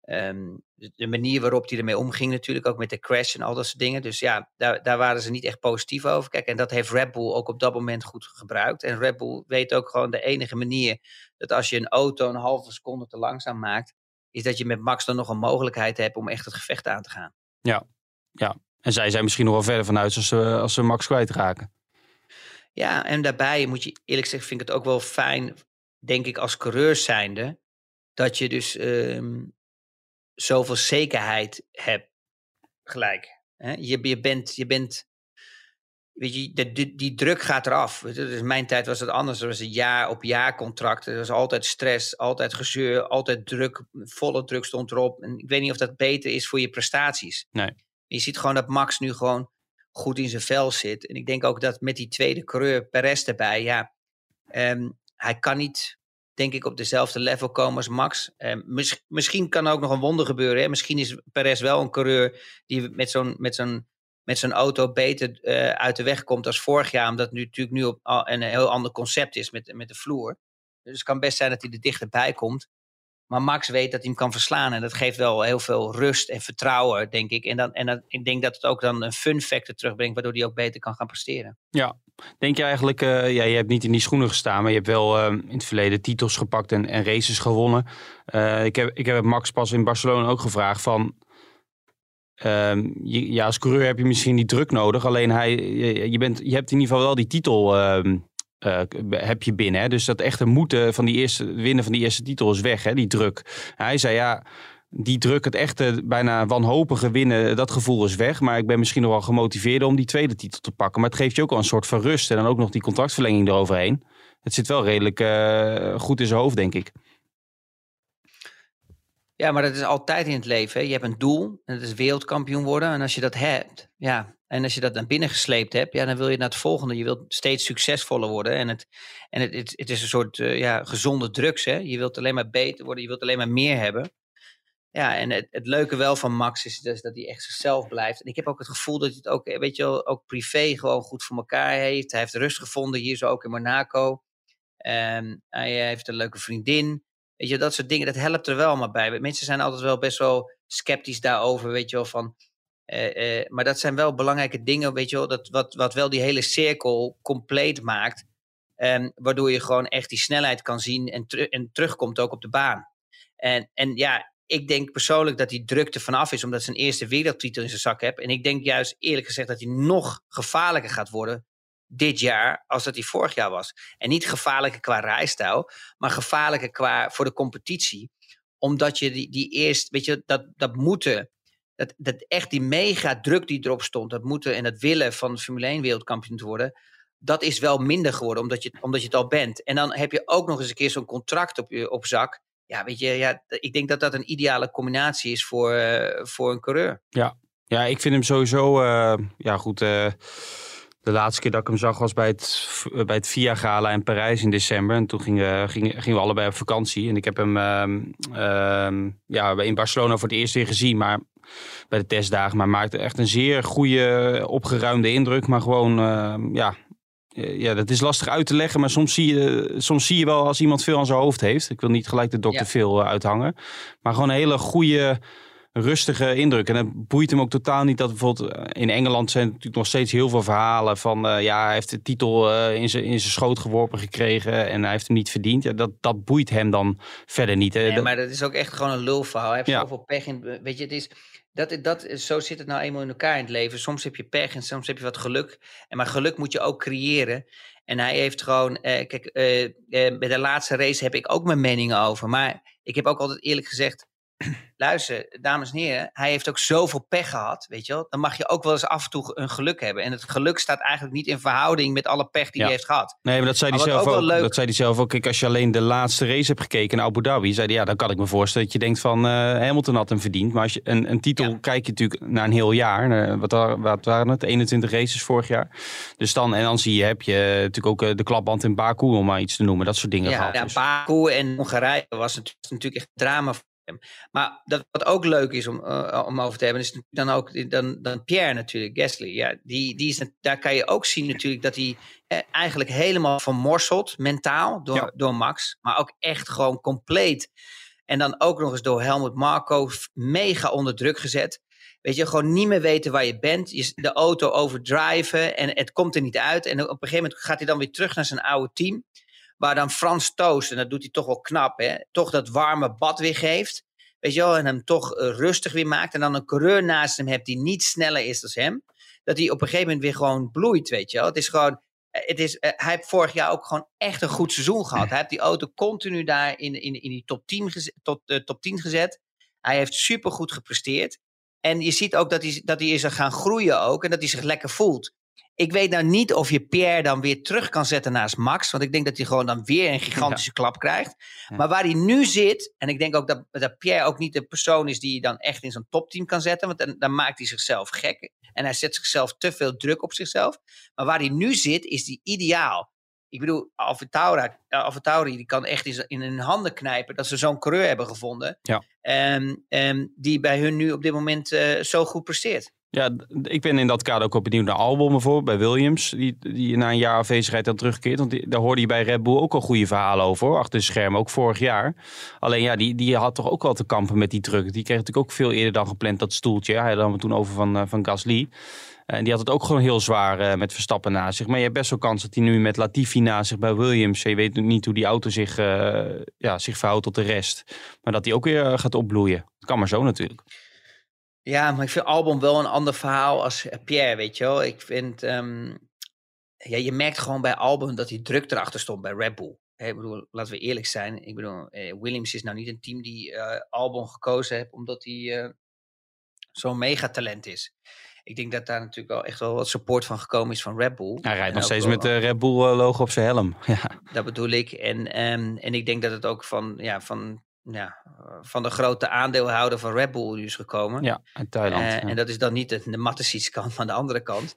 ehm, de- de manier waarop hij ermee omging natuurlijk, ook met de crash en al dat soort dingen. Dus ja, daar, daar waren ze niet echt positief over. Kijk, en dat heeft Red Bull ook op dat moment goed gebruikt. En Red Bull weet ook gewoon de enige manier dat als je een auto een halve seconde te langzaam maakt, is dat je met Max dan nog een mogelijkheid hebt om echt het gevecht aan te gaan. En zij zijn misschien nog wel verder vanuit als ze, als ze Max kwijtraken. Ja, en daarbij moet je eerlijk zeggen, vind ik het ook wel fijn, denk ik, als coureur zijnde, dat je dus ehm, zoveel zekerheid hebt gelijk. Hè? Je, je, bent, je bent, weet je, de, de- die druk gaat eraf. Dus in mijn tijd was het anders. Er was een jaar op jaar contract. Er was altijd stress, altijd gezeur, altijd druk. Volle druk stond erop. En ik weet niet of dat beter is voor je prestaties. Nee. Je ziet gewoon dat Max nu gewoon goed in zijn vel zit. En ik denk ook dat met die tweede coureur, Perez erbij, ja, ehm, hij kan niet, denk ik, op dezelfde level komen als Max. Ehm, mis- misschien kan er ook nog een wonder gebeuren. Hè? Misschien is Perez wel een coureur die met zo'n met zo'n met zo'n auto beter eh, uit de weg komt als vorig jaar. Omdat het nu, natuurlijk nu op een heel ander concept is met, met de vloer. Dus het kan best zijn dat hij er dichterbij komt. Maar Max weet dat hij hem kan verslaan. En dat geeft wel heel veel rust en vertrouwen, denk ik. En, dan, en dan, ik denk dat het ook dan een fun factor terugbrengt, waardoor hij ook beter kan gaan presteren. Denk je eigenlijk, eh, ja, je hebt niet in die schoenen gestaan, maar je hebt wel eh, in het verleden titels gepakt en, en races gewonnen. Ik, heb, ik heb Max pas in Barcelona ook gevraagd van, ehm, ja, als coureur heb je misschien niet druk nodig, alleen hij, je, je, bent, je hebt in ieder geval wel die titel ehm, eh, heb je binnen. Hè? Dus dat echte moeten van die eerste, winnen van die eerste titel is weg, hè? die druk. Hij zei ja, die druk, het echte bijna wanhopige winnen, dat gevoel is weg. Maar ik ben misschien nog wel gemotiveerd om die tweede titel te pakken. Maar het geeft je ook al een soort van rust. En dan ook nog die contractverlenging eroverheen. Het zit wel redelijk eh, goed in zijn hoofd, denk ik. Ja, maar dat is altijd in het leven. Je hebt een doel, en dat is wereldkampioen worden. En als je dat hebt, ja, en als je dat naar binnen gesleept hebt, ja, dan wil je naar het volgende. Je wilt steeds succesvoller worden. En het, en het, het, het is een soort eh, ja, gezonde drugs. Hè. Je wilt alleen maar beter worden, je wilt alleen maar meer hebben. Ja, en het, het leuke wel van Max is dus dat hij echt zichzelf blijft. En ik heb ook het gevoel dat hij het ook, eh, weet je wel, ook privé gewoon goed voor elkaar heeft. Hij heeft rust gevonden hier zo ook in Monaco. Ehm, hij heeft een leuke vriendin. Weet je, dat soort dingen, dat helpt er wel maar bij. Mensen zijn altijd wel best wel sceptisch daarover, weet je wel, van... eh, eh, maar dat zijn wel belangrijke dingen, weet je wel, dat, wat, wat wel die hele cirkel compleet maakt. Ehm, waardoor je gewoon echt die snelheid kan zien en, en terugkomt ook op de baan. En, en ja, ik denk persoonlijk dat die druk er vanaf is, omdat ze een eerste wereldtitel in zijn zak heeft. En ik denk juist eerlijk gezegd dat hij nog gevaarlijker gaat worden dit jaar als dat hij vorig jaar was. En niet gevaarlijker qua rijstijl, maar gevaarlijker qua voor de competitie. Omdat je die, die eerst, weet je, dat, dat moeten, dat, dat echt die mega druk die erop stond, dat moeten en dat willen van Formule 1 wereldkampioen te worden, dat is wel minder geworden, omdat je, omdat je het al bent. En dan heb je ook nog eens een keer zo'n contract op, je, op zak. Ja, weet je, ja, ik denk dat dat een ideale combinatie is voor, eh, voor een coureur. Ja, ik vind hem sowieso, eh, ja goed, eh, de laatste keer dat ik hem zag was bij het, eh, bij het VIA Gala in Parijs in december. En toen gingen, gingen, gingen we allebei op vakantie. En ik heb hem ehm, ehm, ja, in Barcelona voor het eerst weer gezien, maar bij de testdagen. Maar maakte echt een zeer goede, opgeruimde indruk. Maar gewoon, ehm, ja, eh, ja, dat is lastig uit te leggen. Maar soms zie, je, soms zie je wel als iemand veel aan zijn hoofd heeft. Ik wil niet gelijk de dokter Ja. veel eh, uithangen. Maar gewoon een hele goede rustige indruk. En het boeit hem ook totaal niet dat bijvoorbeeld eh, in Engeland zijn natuurlijk nog steeds heel veel verhalen van eh, ja, hij heeft de titel eh, in zijn in zijn schoot geworpen gekregen en hij heeft hem niet verdiend. Ja, dat, dat boeit hem dan verder niet. hè. Nee, Dat- maar dat is ook echt gewoon een lulverhaal. Hij heeft Ja. zoveel pech in. Weet je, het is. Dat, dat, zo zit het nou eenmaal in elkaar in het leven. Soms heb je pech en soms heb je wat geluk. En maar geluk moet je ook creëren. En hij heeft gewoon. Eh, kijk, eh, eh, bij de laatste race heb ik ook mijn meningen over. Maar ik heb ook altijd eerlijk gezegd. Luister, dames en heren, hij heeft ook zoveel pech gehad, weet je wel. Dan mag je ook wel eens af en toe een geluk hebben. En het geluk staat eigenlijk niet in verhouding met alle pech die Ja. hij heeft gehad. Nee, maar dat zei hij Maar zelf ook ook. wel leuk- Dat zei hij zelf ook. Kijk, als je alleen de laatste race hebt gekeken naar Abu Dhabi, zei hij, ja, dan kan ik me voorstellen dat je denkt van eh, Hamilton had hem verdiend. Maar als je een, een titel Ja. kijk je natuurlijk naar een heel jaar. naar- wat, wa- wat waren het? 21 races vorig jaar. Dus dan, en dan zie je, heb je natuurlijk ook eh, de klapband in Baku, om maar iets te noemen. Dat soort dingen Ja, gehad. ja Dus- Baku en Hongarije was het natuurlijk echt drama voor Maar dat, wat ook leuk is om, uh, om over te hebben, is dan ook dan, dan Pierre natuurlijk, Gasly. Ja, die, die is, daar kan je ook zien natuurlijk dat hij eh, eigenlijk helemaal vermorseld, mentaal, door, Ja. door Max. Maar ook echt gewoon compleet. En dan ook nog eens door Helmut Marko f- mega onder druk gezet. Weet je, gewoon niet meer weten waar je bent. Je, de auto overdriven en het komt er niet uit. En op een gegeven moment gaat hij dan weer terug naar zijn oude team. Waar dan Frans Toos, en dat doet hij toch wel knap, hè, toch dat warme bad weer geeft. Weet je wel, en hem toch eh, rustig weer maakt. En dan een coureur naast hem hebt die niet sneller is dan hem. Dat hij op een gegeven moment weer gewoon bloeit, weet je wel. Het is gewoon, eh, het is, eh, hij heeft vorig jaar ook gewoon echt een goed seizoen gehad. Hij heeft die auto continu daar in, in, in die top 10, geze- tot, top 10 gezet. Hij heeft supergoed gepresteerd. En je ziet ook dat hij, dat hij is gaan groeien ook. En dat hij zich lekker voelt. Ik weet nou niet of je Pierre dan weer terug kan zetten naast Max. Want ik denk dat hij gewoon dan weer een gigantische klap krijgt. Ja. Maar waar hij nu zit. En ik denk ook dat, dat Pierre ook niet de persoon is die je dan echt in zo'n topteam kan zetten. Want dan, dan maakt hij zichzelf gek. En hij zet zichzelf te veel druk op zichzelf. Maar waar hij nu zit, is die ideaal. Ik bedoel, Alphatauri, die kan echt in, in hun handen knijpen dat ze zo'n coureur hebben gevonden. Ja. Ehm, ehm, die bij hun nu op dit moment eh, zo goed presteert. Ja, ik ben in dat kader ook wel benieuwd naar Albon bijvoorbeeld, bij Williams. Die, die na een jaar afwezigheid dan terugkeert. Want daar hoorde je bij Red Bull ook al goede verhalen over, achter de schermen, ook vorig jaar. Alleen ja, die, die had toch ook wel te kampen met die druk. Die kreeg natuurlijk ook veel eerder dan gepland dat stoeltje. Hij had het toen over van, eh, van Gasly. En die had het ook gewoon heel zwaar eh, met Verstappen naast zich. Maar je hebt best wel kans dat hij nu met Latifi naast zich bij Williams... je weet niet hoe die auto zich, eh, ja, zich verhoudt tot de rest. Maar dat hij ook weer gaat opbloeien. Dat kan maar zo natuurlijk. Ja, maar ik vind Albon wel een ander verhaal als Pierre, weet je wel. Ik vind, ehm, ja, je merkt gewoon bij Albon dat hij druk erachter stond bij Red Bull. Ik bedoel, laten we eerlijk zijn. Ik bedoel, eh, Williams is nou niet een team die eh, Albon gekozen heeft omdat hij eh, zo'n megatalent is. Ik denk dat daar natuurlijk wel echt wel wat support van gekomen is van Red Bull. Hij rijdt nog steeds met de Red Bull logo op zijn helm. Ja. dat bedoel ik. En, ehm, en ik denk dat het ook van, ja, van, ja, eh, van de grote aandeelhouder van Red Bull is gekomen. Ja, uit Thailand. Eh, ja. En dat is dan niet de, de kant, maar de andere kant.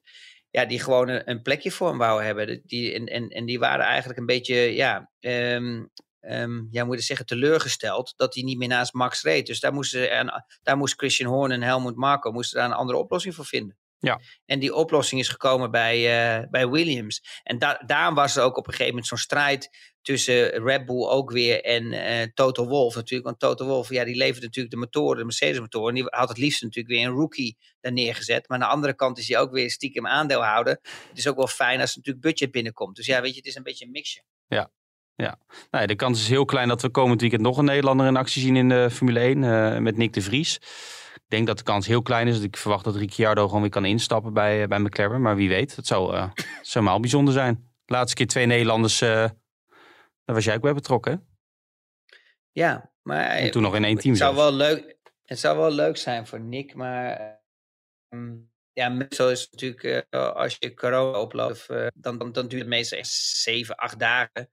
Ja, die gewoon een, een plekje voor hem wou hebben. Die, en, en, en die waren eigenlijk een beetje, ja, ehm ehm, ja, moet je zeggen, teleurgesteld dat hij niet meer naast Max reed. Dus daar, moesten, daar moest Christian Horn en Helmut Marko moesten daar een andere oplossing voor vinden. Ja. En die oplossing is gekomen bij, eh, bij Williams. En da daarom was er ook op een gegeven moment zo'n strijd tussen Red Bull ook weer en eh Toto Wolff natuurlijk. Want Toto Wolff, ja, die levert natuurlijk de motoren, de Mercedes-motoren. En die had het liefst natuurlijk weer een rookie daar neergezet. Maar aan de andere kant is hij ook weer stiekem aandeelhouder. Het is ook wel fijn als er natuurlijk budget binnenkomt. Dus ja, weet je, het is een beetje een mixje. Nee, de kans is heel klein dat we komend weekend nog een Nederlander in actie zien in de Formule 1 eh, met Nick de Vries. Ik denk dat de kans heel klein is. Ik verwacht dat Ricciardo gewoon weer kan instappen bij, eh, bij McLaren. Maar wie weet, het zou, eh het zou maar bijzonder zijn. Laatste keer twee Nederlanders, eh, daar was jij ook bij betrokken. hè? Ja, maar En toen nog in één team het zou zelfs. wel leuk, het zou wel leuk zijn voor Nick, maar ehm, ja, meestal is het natuurlijk als je corona oploopt, dan, dan, dan duurt het meestal echt zeven, acht dagen.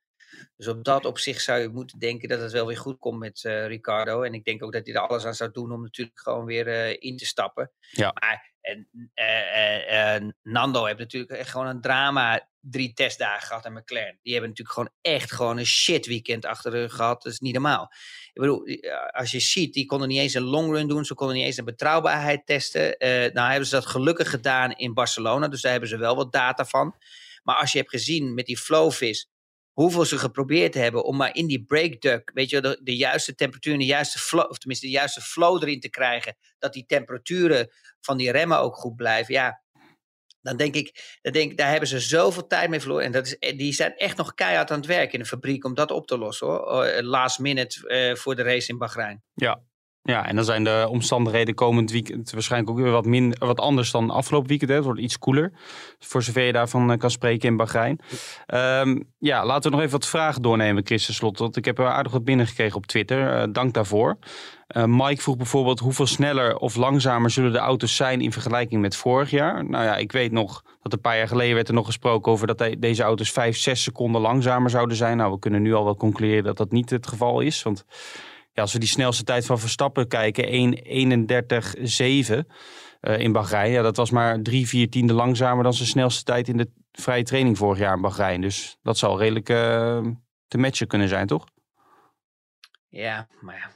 Dus op dat opzicht zou je moeten denken dat het wel weer goed komt met eh, Ricardo. En ik denk ook dat hij er alles aan zou doen om natuurlijk gewoon weer eh, in te stappen. Ja. Maar en, eh, eh, Nando heeft natuurlijk echt gewoon een drama drie testdagen gehad aan McLaren. Die hebben natuurlijk gewoon echt gewoon een shit weekend achter rug gehad. Dat is niet normaal. Ik bedoel, als je ziet, die konden niet eens een long run doen. Ze konden niet eens een betrouwbaarheid testen. Eh, nou hebben ze dat gelukkig gedaan in Barcelona. Dus daar hebben ze wel wat data van. Maar als je hebt gezien met die Flowvis, hoeveel ze geprobeerd hebben om maar in die breakduct, weet je, de, de juiste temperatuur en de juiste flow, of tenminste de juiste flow erin te krijgen, dat die temperaturen van die remmen ook goed blijven. Ja, dan denk ik, dan denk, daar hebben ze zoveel tijd mee verloren. En dat is, die zijn echt nog keihard aan het werk in de fabriek om dat op te lossen hoor. Eh, Last minute eh, voor de race in Bahrein. Ja. Ja, en dan zijn de omstandigheden komend weekend waarschijnlijk ook weer wat, min, wat anders dan afgelopen weekend. Hè. Het wordt iets koeler, voor zover je daarvan eh, kan spreken in Bahrein. Ehm, ja, laten we nog even wat vragen doornemen, Chris, ten slotte. Want ik heb er aardig wat binnengekregen op Twitter. Eh, dank daarvoor. Eh, Mike vroeg bijvoorbeeld hoeveel sneller of langzamer zullen de auto's zijn in vergelijking met vorig jaar. Nou ja, ik weet nog dat een paar jaar geleden werd er nog gesproken over dat de- deze auto's 5, 6 seconden langzamer zouden zijn. Nou, we kunnen nu al wel concluderen dat dat niet het geval is. Want als we die snelste tijd van Verstappen kijken, 1.31.7 eh in Bahrein. Ja, dat was maar drie, vier tiende langzamer dan zijn snelste tijd in de vrije training vorig jaar in Bahrein. Dus dat zal redelijk eh, te matchen kunnen zijn, toch? Ja, maar ja.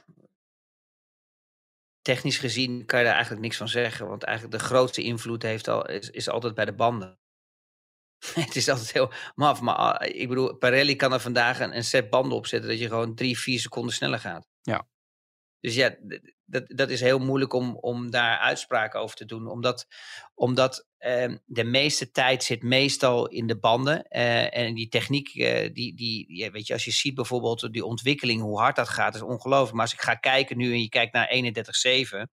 technisch gezien kan je daar eigenlijk niks van zeggen. Want eigenlijk de grootste invloed heeft al, is, is altijd bij de banden. het is altijd heel maf. Maar ah, ik bedoel, Pirelli kan er vandaag een, een set banden opzetten dat je gewoon drie, vier seconden sneller gaat. Ja. Dus ja, dat, dat is heel moeilijk om, om daar uitspraken over te doen. Omdat, omdat ehm, de meeste tijd zit meestal in de banden. eh, en die techniek, eh, die, die, ja, weet je, als je ziet bijvoorbeeld die ontwikkeling, hoe hard dat gaat, is ongelooflijk. Maar als ik ga kijken nu en je kijkt naar 31.7.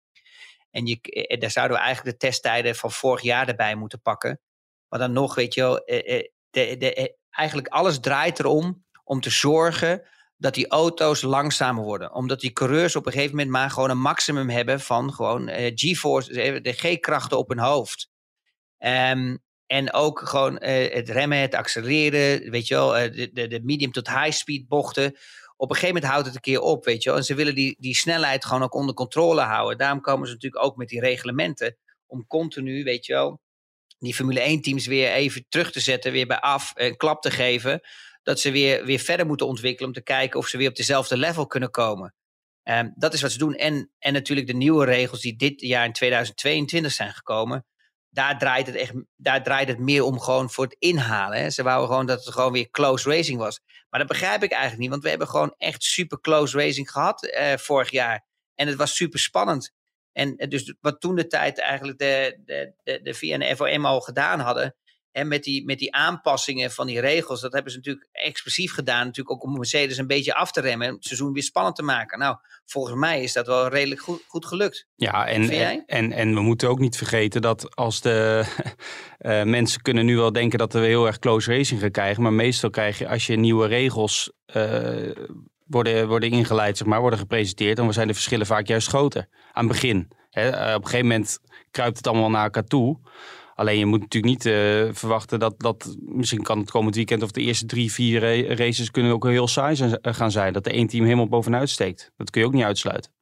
En je, eh, daar zouden we eigenlijk de testtijden van vorig jaar erbij moeten pakken. Maar dan nog, weet je wel, de, de, eigenlijk alles draait erom om te zorgen dat die auto's langzamer worden. Omdat die coureurs op een gegeven moment maar gewoon een maximum hebben van gewoon eh, G-force, eh, de G-krachten op hun hoofd. Ehm, en ook gewoon eh, het remmen, het accelereren, weet je wel, eh, de, de, de medium tot high speed bochten. Op een gegeven moment houdt het een keer op, weet je wel. En ze willen die, die snelheid gewoon ook onder controle houden. Daarom komen ze natuurlijk ook met die reglementen om continu, weet je wel, die Formule 1 teams weer even terug te zetten, weer bij af, een klap te geven. Dat ze weer, weer verder moeten ontwikkelen om te kijken of ze weer op dezelfde level kunnen komen. Ehm, dat is wat ze doen. En, en natuurlijk de nieuwe regels die dit jaar in 2022 zijn gekomen. Daar draait het, echt, daar draait het meer om gewoon voor het inhalen. Hè. Ze wouden gewoon dat het gewoon weer close racing was. Maar dat begrijp ik eigenlijk niet. Want we hebben gewoon echt super close racing gehad eh, vorig jaar. En het was super spannend. En eh, dus wat toen de tijd eigenlijk de, de, de, de en FOM al gedaan hadden. En met die, met die aanpassingen van die regels, dat hebben ze natuurlijk expressief gedaan. Natuurlijk ook om Mercedes een beetje af te remmen en het seizoen weer spannend te maken. Nou, volgens mij is dat wel redelijk goed, goed gelukt. Ja, en, en, en we moeten ook niet vergeten dat als de eh, mensen kunnen nu wel denken dat we heel erg close racing gaan krijgen. Maar meestal krijg je, als je nieuwe regels eh, worden, worden ingeleid, zeg maar, worden gepresenteerd, dan zijn de verschillen vaak juist groter. Aan het begin. Hè, eh, op een gegeven moment kruipt het allemaal naar elkaar toe. Alleen je moet natuurlijk niet eh, verwachten dat, dat misschien kan het komend weekend of de eerste drie, vier ra- races kunnen ook heel saai eh, gaan zijn. Dat de één team helemaal bovenuit steekt. Dat kun je ook niet uitsluiten.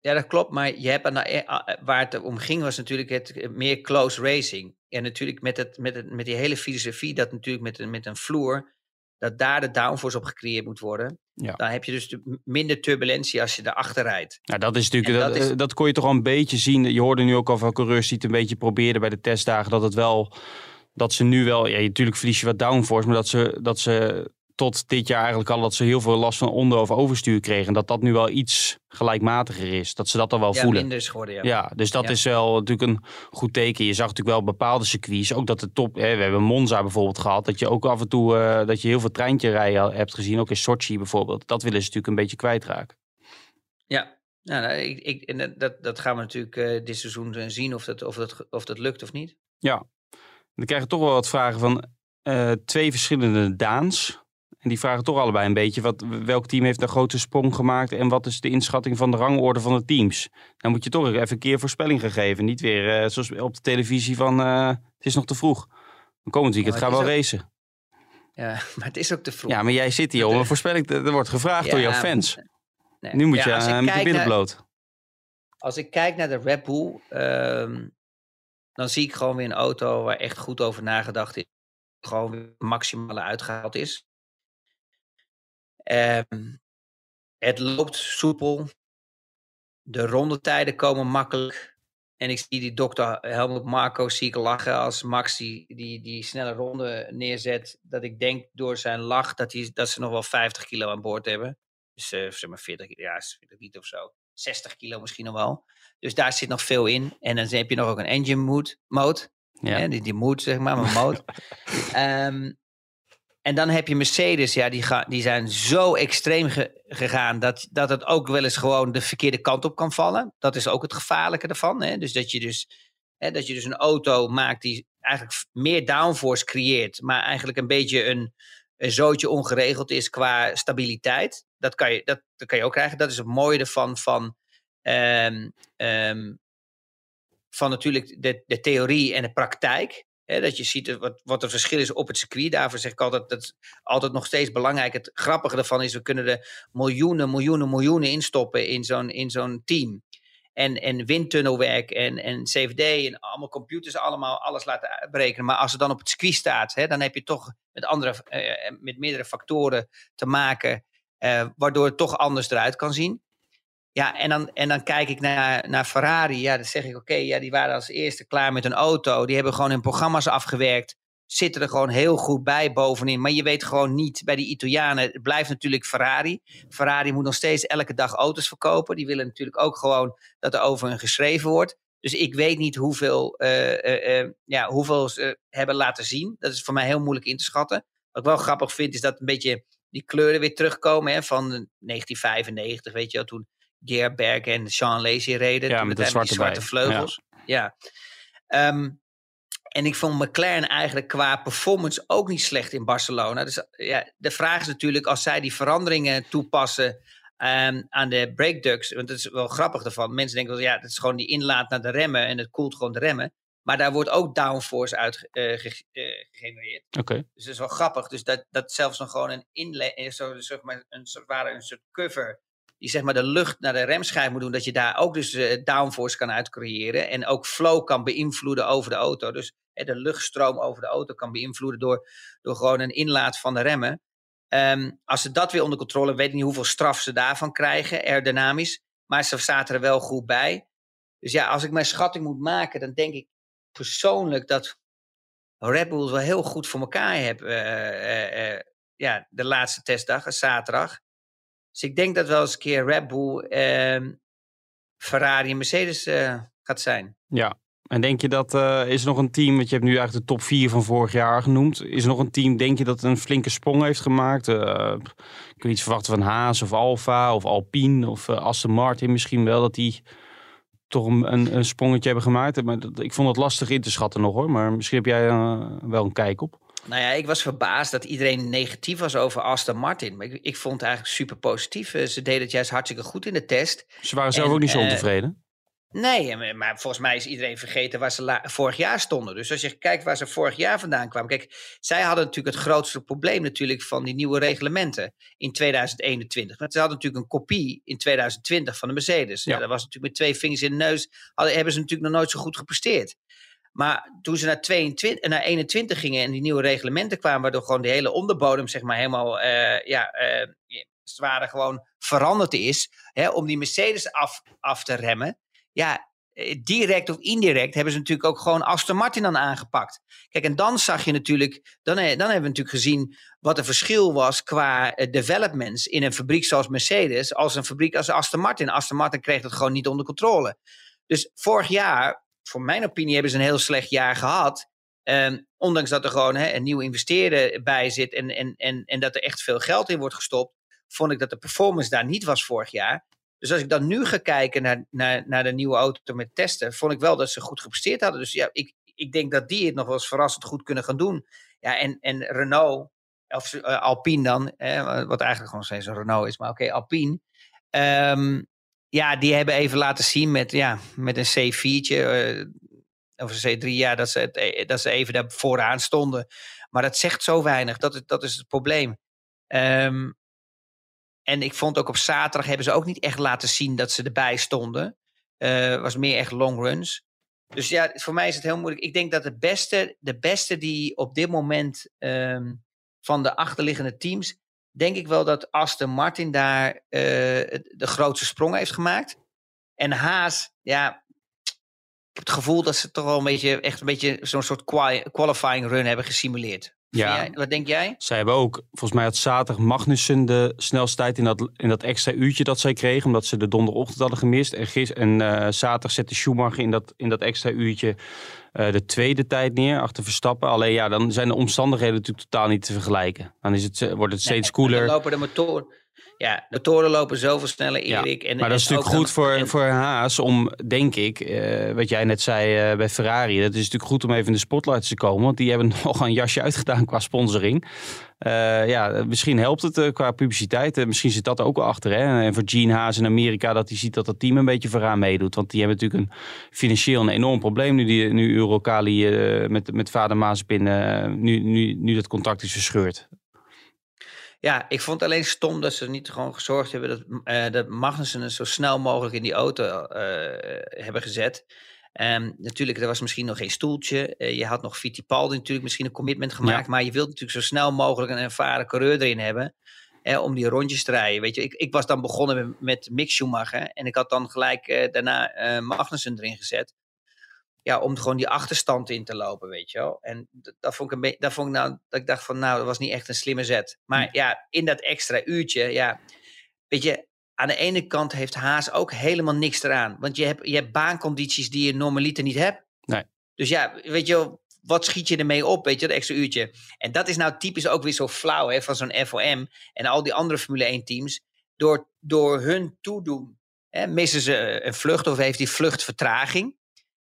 Ja, dat klopt. Maar je hebt de, eh, waar het om ging was natuurlijk het meer close racing. En natuurlijk met, het, met, het, met die hele filosofie dat natuurlijk met een, met een vloer, dat daar de downforce op gecreëerd moet worden. Ja. Dan heb je dus de- minder turbulentie als je erachter rijdt. Nou, dat is natuurlijk, dat, dat is- eh, dat kon je toch al een beetje zien. Je hoorde nu ook al van coureurs die het een beetje probeerden bij de testdagen. Dat het wel, dat ze nu wel, ja, natuurlijk verlies je wat downforce, maar dat ze, dat ze tot dit jaar eigenlijk al dat ze heel veel last van onder- of overstuur kregen. En dat dat nu wel iets gelijkmatiger is. Dat ze dat al wel Ja, voelen. minder is geworden. Ja. Ja, dus dat Ja. is wel natuurlijk een goed teken. Je zag natuurlijk wel bepaalde circuits, ook dat de top, hè, we hebben Monza bijvoorbeeld gehad, dat je ook af en toe eh, dat je heel veel treintje rijden hebt gezien, ook in Sochi bijvoorbeeld. Dat willen ze natuurlijk een beetje kwijtraken. Ja, nou, nou, ik, ik, dat- dat, gaan we natuurlijk eh, dit seizoen eh, zien of dat, of, dat, of dat lukt of niet. Ja, we krijgen toch wel wat vragen van twee verschillende Daans. En die vragen toch allebei een beetje wat, welk team heeft een grote sprong gemaakt en wat is de inschatting van de rangorde van de teams. Dan moet je toch even een keer voorspelling gaan geven. Niet weer eh, zoals op de televisie van eh, het is nog te vroeg. Komend weekend gaan we wel racen. Ja, maar het is ook te vroeg. Ja, maar jij zit hier om een voorspelling. Er wordt gevraagd door jouw fans. Nee. Nu moet Ja, je eh, met de billen bloot. Als ik kijk naar de Red Bull, ehm, dan zie ik gewoon weer een auto waar echt goed over nagedacht is. Gewoon weer maximale uitgehaald is. Ehm, het loopt soepel. De rondetijden komen makkelijk. En ik zie die dokter Helmut Marco zie ik lachen als Max die, die, die snelle ronde neerzet. Dat ik denk door zijn lach dat, hij, dat ze nog wel 50 kilo aan boord hebben. Dus eh, zeg maar 40, ja, is 40 niet of zo. 60 kilo misschien nog wel. Dus daar zit nog veel in. En dan heb je nog ook een engine mode. mode Ja. hè, die, die mood, zeg maar, maar mode. Ehm, en dan heb je Mercedes, ja, die, ga, die zijn zo extreem ge- gegaan dat, dat het ook wel eens gewoon de verkeerde kant op kan vallen. Dat is ook het gevaarlijke ervan. Hè? Dus dat je dus, hè, dat je dus een auto maakt die eigenlijk meer downforce creëert, maar eigenlijk een beetje een, een zootje ongeregeld is qua stabiliteit. Dat kan je, dat, dat kan je ook krijgen. Dat is het mooie ervan van, ehm, ehm, van natuurlijk de, de theorie en de praktijk. Dat je ziet er wat, wat het verschil is op het circuit. Daarvoor zeg ik altijd, dat is altijd nog steeds belangrijk. Het grappige ervan is, we kunnen er miljoenen, miljoenen, miljoenen instoppen in zo'n, in zo'n team. En, en windtunnelwerk en, en CVD en allemaal computers, allemaal alles laten uitberekenen. Maar als het dan op het circuit staat, dan heb je toch met, andere, eh, met meerdere factoren te maken. eh, waardoor het toch anders eruit kan zien. Ja, en dan, en dan kijk ik naar, naar Ferrari. Ja, dan zeg ik, oké, ja, die waren als eerste klaar met een auto. Die hebben gewoon hun programma's afgewerkt. Zitten er gewoon heel goed bij bovenin. Maar je weet gewoon niet, bij die Italianen, het blijft natuurlijk Ferrari. Ferrari moet nog steeds elke dag auto's verkopen. Die willen natuurlijk ook gewoon dat er over hun geschreven wordt. Dus ik weet niet hoeveel, eh, eh, eh, ja, hoeveel ze hebben laten zien. Dat is voor mij heel moeilijk in te schatten. Wat ik wel grappig vind, is dat een beetje die kleuren weer terugkomen hè, van 1995, weet je wel, toen Gerberg en Sean Lacy reden. Ja, met de zwarte die zwarte bij. vleugels. Ja. Ehm, en ik vond McLaren eigenlijk qua performance ook niet slecht in Barcelona. Dus ja, de vraag is natuurlijk, als zij die veranderingen toepassen ehm, aan de brake ducts. Want het is wel grappig ervan. Mensen denken wel, ja, het is gewoon die inlaat naar de remmen en het koelt gewoon de remmen. Maar daar wordt ook downforce uit eh, ge- eh, gegenereerd. Oké. Dus dat is wel grappig. Dus dat, dat zelfs nog gewoon een inle eh, zo, zeg maar, een, een soort cover. Die zeg maar de lucht naar de remschijf moet doen. Dat je daar ook dus eh, downforce kan uit creëren. En ook flow kan beïnvloeden over de auto. Dus de luchtstroom over de auto kan beïnvloeden door, door gewoon een inlaat van de remmen. Ehm, als ze dat weer onder controle hebben, weet ik niet hoeveel straf ze daarvan krijgen, aerodynamisch. Maar ze zaten er wel goed bij. Dus ja, als ik mijn schatting moet maken, dan denk ik persoonlijk dat Red Bull wel heel goed voor elkaar heeft. eh, eh, ja, de laatste testdag, zaterdag. Dus ik denk dat wel eens een keer Red Bull, ehm, Ferrari en Mercedes eh, gaat zijn. Ja. En denk je dat, eh, is er nog een team, want je hebt nu eigenlijk de top 4 van vorig jaar genoemd. Is er nog een team, denk je, dat een flinke sprong heeft gemaakt? Eh kun je iets verwachten van Haas of Alfa of Alpine of eh, Aston Martin misschien wel, dat die toch een, een, sprongetje hebben gemaakt? Maar ik vond het lastig in te schatten nog hoor, maar misschien heb jij wel een kijk op. Nou ja, ik was verbaasd dat iedereen negatief was over Aston Martin. Maar ik, ik vond het eigenlijk super positief. Eh, Ze deden het juist hartstikke goed in de test. Ze waren zelf En, ook niet zo eh, ontevreden. Nee, maar- maar volgens mij is iedereen vergeten waar ze vorig jaar stonden. Dus als je kijkt waar ze vorig jaar vandaan kwamen. Kijk, zij hadden natuurlijk het grootste probleem natuurlijk van die nieuwe reglementen in 2021. Want ze hadden natuurlijk een kopie in 2020 van de Mercedes. Ja. Ja. dat was natuurlijk met twee vingers in de neus. Hadden, hebben ze natuurlijk nog nooit zo goed gepresteerd. Maar toen ze naar, 22, naar 21 gingen en die nieuwe reglementen kwamen, waardoor gewoon de hele onderbodem, zeg maar, helemaal eh, ja, het ware gewoon veranderd is. Hè, om die Mercedes af, af te remmen. Ja, eh, direct of indirect hebben ze natuurlijk ook gewoon Aston Martin dan aangepakt. Kijk, en dan zag je natuurlijk, dan, dan hebben we natuurlijk gezien wat een verschil was qua developments in een fabriek zoals Mercedes, als een fabriek als Aston Martin. Aston Martin kreeg het gewoon niet onder controle. Dus vorig jaar, voor mijn opinie, hebben ze een heel slecht jaar gehad. Ehm, ondanks dat er gewoon een nieuwe investeerder bij zit en, en, en, en dat er echt veel geld in wordt gestopt, vond ik dat de performance daar niet was vorig jaar. Dus als ik dan nu ga kijken naar, naar, naar de nieuwe auto met testen, vond ik wel dat ze goed gepresteerd hadden. Dus ja, ik, ik denk dat die het nog wel eens verrassend goed kunnen gaan doen. Ja, en, en Renault, of eh, Alpine dan, wat eigenlijk gewoon steeds een Renault is, maar oké, Alpine. Ehm, ja, die hebben even laten zien met, ja, met een C4'tje, eh, of een C3, ja, dat ze, eh, dat ze even daar vooraan stonden. Maar dat zegt zo weinig, dat, is- dat is het probleem. Ehm, en ik vond ook op zaterdag hebben ze ook niet echt laten zien dat ze erbij stonden. Het was meer echt long runs. Dus ja, voor mij is het heel moeilijk. Ik denk dat de beste, de beste die op dit moment ehm, van de achterliggende teams, denk ik wel dat Aston Martin daar eh, de grootste sprong heeft gemaakt. En Haas, ja, ik heb het gevoel dat ze toch wel een beetje, echt een beetje zo'n soort qua- qualifying run hebben gesimuleerd. Ja. wat denk jij? Zij hebben ook, volgens mij had zaterdag Magnussen de snelste tijd in dat, in dat extra uurtje dat zij kregen. Omdat ze de donderochtend hadden gemist. En, gis, en eh, zaterdag zette Schumacher in dat, in dat extra uurtje eh, de tweede tijd neer achter Verstappen. Alleen ja, dan zijn de omstandigheden natuurlijk totaal niet te vergelijken. Dan is het, eh, wordt het steeds Nee, cooler. Dan lopen de motoren. Ja, de motoren lopen zoveel sneller, Ja, Erik. en, maar dat is natuurlijk goed voor, en- voor Haas om, denk ik, eh, wat jij net zei eh, bij Ferrari. Dat is natuurlijk goed om even in de spotlight te komen. Want die hebben nog een jasje uitgedaan qua sponsoring. Eh, ja, misschien helpt het qua publiciteit. Misschien zit dat ook wel achter. Hè? En voor Gene Haas in Amerika dat hij ziet dat dat team een beetje vooraan meedoet. Want die hebben natuurlijk een financieel een enorm probleem. Nu, die, nu Eurocali met, met vader Mazepin nu, nu, nu dat contract is verscheurd. Ja, ik vond het alleen stom dat ze niet gewoon gezorgd hebben dat, eh dat Magnussen het zo snel mogelijk in die auto eh, hebben gezet. Ehm, natuurlijk, er was misschien nog geen stoeltje. Eh, je had nog Fittipaldi natuurlijk misschien een commitment gemaakt. Maar je wilt natuurlijk zo snel mogelijk een ervaren coureur erin hebben. Hè, om die rondjes te rijden. Weet je, ik, ik was dan begonnen met, met Mick Schumacher. En ik had dan gelijk daarna Magnussen erin gezet. Ja, om gewoon die achterstand in te lopen, weet je wel. En dat vond ik een beetje, dat vond ik nou, dat ik dacht van, nou, dat was niet echt een slimme zet. Maar ja, in dat extra uurtje, ja, weet je, aan de ene kant heeft Haas ook helemaal niks eraan. Want je hebt, je hebt baancondities die je normaliter niet hebt. Nee. Dus ja, weet je wel, wat schiet je ermee op, weet je, dat extra uurtje. En dat is nou typisch ook weer zo flauw hè, van zo'n FOM en al die andere Formule 1 teams. Door, door hun toedoen hè, missen ze een vlucht of heeft die vlucht vertraging.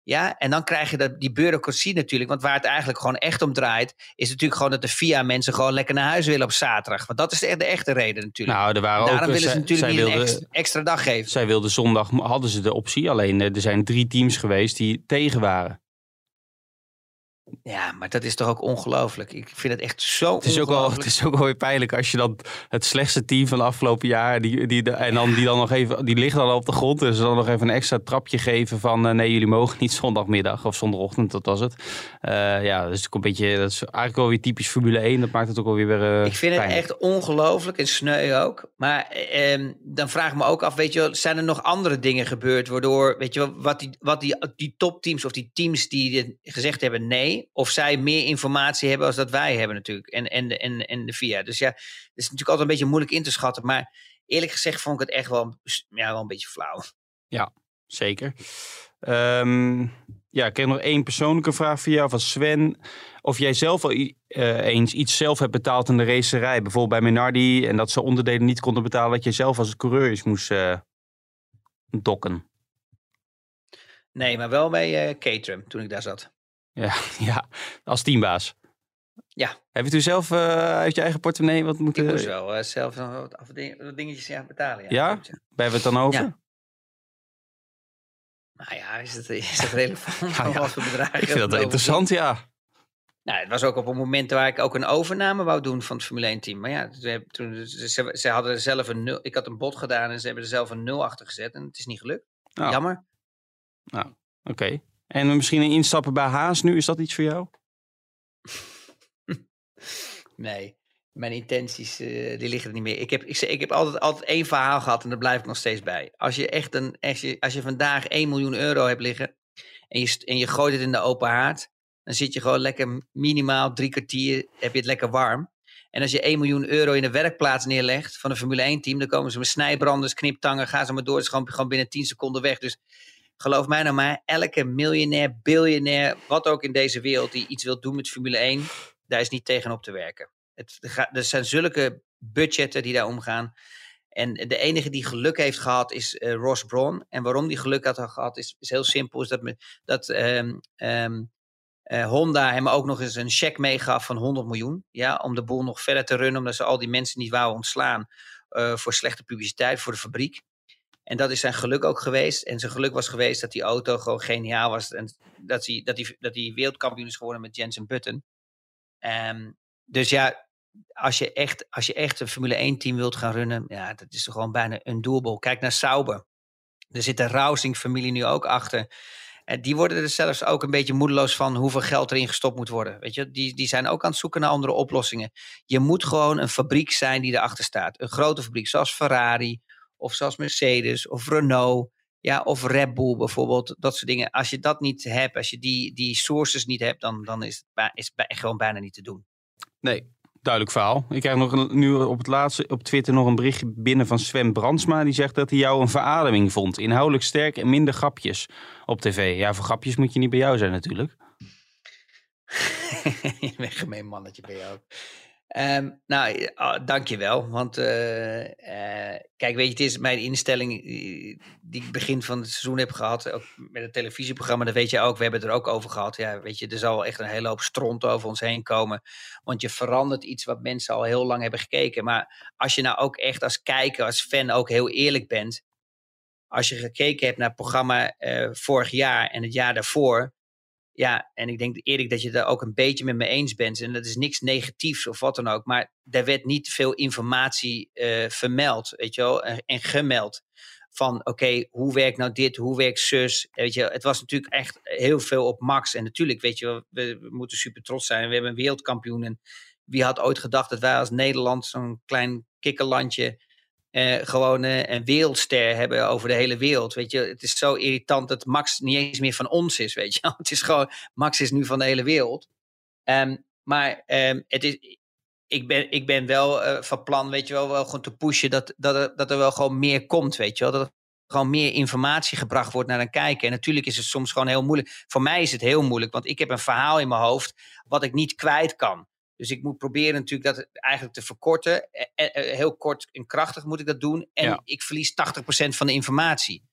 Ja, en dan krijg je dat, die bureaucratie natuurlijk. Want waar het eigenlijk gewoon echt om draait, is natuurlijk gewoon dat de VIA mensen gewoon lekker naar huis willen op zaterdag. Want dat is de, de echte reden natuurlijk. Nou, er waren ook... Daarom willen zij- ze natuurlijk niet een extra, extra dag geven. Zij wilden zondag, hadden ze de optie. Alleen eh, er zijn drie teams geweest die tegen waren. Ja, maar dat is toch ook ongelooflijk. Ik vind het echt zo Het is, ook wel, het is ook wel weer pijnlijk als je dan het slechtste team van de afgelopen jaar. Die, die, de- en dan, die dan nog even. Die ligt dan op de grond. Dus dan nog even een extra trapje geven van. eh, nee, jullie mogen niet zondagmiddag of zondagochtend. Dat was het. Eh, ja, dat is ook een beetje. Dat is eigenlijk wel weer typisch Formule 1. Dat maakt het ook wel weer. eh, Ik vind het echt ongelooflijk en sneu ook. Maar eh, ehm, dan vraag ik me ook af, weet je zijn er nog andere dingen gebeurd waardoor, weet je wel, wat die, wat die, die topteams of die teams die gezegd hebben nee, of zij meer informatie hebben als dat wij hebben natuurlijk. En, en, de- en, en de VIA. Dus ja, het is natuurlijk altijd een beetje moeilijk in te schatten. Maar eerlijk gezegd vond ik het echt wel, ja, wel een beetje flauw. Zeker. Ehm, ja, ik heb nog één persoonlijke vraag voor jou van Sven. Of jij zelf al eh, eens iets zelf hebt betaald in de racerij. Bijvoorbeeld bij Minardi. En dat ze onderdelen niet konden betalen. Dat je zelf als coureur eens moest eh, dokken. Nee, maar wel bij eh Caterham toen ik daar zat. Ja, ja, als teambaas. Ja. Heb je toen zelf eh, uit je eigen portemonnee wat Ik moeten... moest wel eh, zelf nog wat, afding- wat dingetjes ja, betalen. Ja, Ja? Waar hebben we het dan over? Ja. Nou ja, is het, is het relevant? Nou ja, bedragen Ik vind dat interessant, ja. Nou, het was ook op een moment waar ik ook een overname wou doen van het Formule 1 team. Maar ja, toen, ze, ze- hadden er zelf een nul. Ik had een bod gedaan en ze hebben er zelf een nul achter gezet. En het is niet gelukt. Nou, Jammer. Oké. En misschien een instappen bij Haas nu, is dat iets voor jou? Nee, mijn intenties eh, die liggen er niet meer. Ik heb, ik, ik heb altijd, altijd één verhaal gehad en daar blijf ik nog steeds bij. Als je echt een, als je, als je vandaag 1 miljoen euro hebt liggen en je, en je gooit het in de open haard, dan zit je gewoon lekker minimaal drie kwartier, heb je het lekker warm. En als je 1 miljoen euro in de werkplaats neerlegt van een Formule 1 team, dan komen ze met snijbranders, kniptangen, gaan ze maar door. Het is gewoon, gewoon binnen 10 seconden weg. Dus geloof mij nou maar, elke miljonair, biljonair, wat ook in deze wereld die iets wil doen met Formule 1, daar is niet tegenop te werken. Het, er zijn zulke budgetten die daar omgaan. En de enige die geluk heeft gehad is eh, Ross Brawn. En waarom die geluk had gehad is, is heel simpel. Is dat, dat ehm, ehm, eh, Honda hem ook nog eens een cheque meegaf van 100 miljoen. Ja, om de boel nog verder te runnen. Omdat ze al die mensen niet wouden ontslaan eh, voor slechte publiciteit voor de fabriek. En dat is zijn geluk ook geweest. En zijn geluk was geweest dat die auto gewoon geniaal was. En dat hij, dat hij, dat hij wereldkampioen is geworden met Jensen Button. Ehm, dus ja, als je, echt, als je echt een Formule 1 team wilt gaan runnen, ja, dat is gewoon bijna een doelbal. Kijk naar Sauber. Er zit de Rousing-familie nu ook achter. En die worden er zelfs ook een beetje moedeloos van hoeveel geld erin gestopt moet worden. Weet je, die, die zijn ook aan het zoeken naar andere oplossingen. Je moet gewoon een fabriek zijn die erachter staat. Een grote fabriek zoals Ferrari, of zoals Mercedes, of Renault. Ja, of Red Bull bijvoorbeeld, dat soort dingen. Als je dat niet hebt, als je die, die sources niet hebt, dan, dan is het, bij- is het bij- gewoon bijna niet te doen. Nee, duidelijk verhaal. Ik krijg nog een, nu op het laatste op Twitter nog een berichtje binnen van Sven Brandsma. Die zegt dat hij jou een verademing vond. Inhoudelijk sterk en minder grapjes op tv. Ja, voor grapjes moet je niet bij jou zijn natuurlijk. je bent gemeen mannetje ben je Ehm, nou, uh, dankjewel. Want eh, kijk, weet je, het is mijn instelling die ik begin van het seizoen heb gehad. Ook met het televisieprogramma, dat weet je ook. We hebben het er ook over gehad. Ja, weet je, er zal echt een hele hoop stront over ons heen komen. Want je verandert iets wat mensen al heel lang hebben gekeken. Maar als je nou ook echt als kijker, als fan ook heel eerlijk bent. Als je gekeken hebt naar het programma eh, vorig jaar en het jaar daarvoor. Ja, en ik denk Erik dat je daar ook een beetje met me eens bent. En dat is niks negatiefs of wat dan ook. Maar daar werd niet veel informatie uh, vermeld, weet je wel, en, gemeld. Van oké, hoe werkt nou dit, hoe werkt zus? Weet je, het was natuurlijk echt heel veel op max. En natuurlijk, weet je we, we moeten super trots zijn. We hebben een wereldkampioen. En wie had ooit gedacht dat wij als Nederland zo'n klein kikkerlandje eh, gewoon eh, een wereldster hebben over de hele wereld. Weet je, het is zo irritant dat Max niet eens meer van ons is, weet je. Het is gewoon, Max is nu van de hele wereld. Ehm, maar ehm, het is, ik, ben, ik ben wel eh, van plan, weet je wel, wel gewoon te pushen dat, dat, er, dat er wel gewoon meer komt, weet je wel. Dat er gewoon meer informatie gebracht wordt naar een kijker. En natuurlijk is het soms gewoon heel moeilijk. Voor mij is het heel moeilijk, want ik heb een verhaal in mijn hoofd wat ik niet kwijt kan. Dus ik moet proberen natuurlijk dat eigenlijk te verkorten. Eh, eh, eh, Heel kort en krachtig moet ik dat doen. En Ja. ik verlies 80% van de informatie.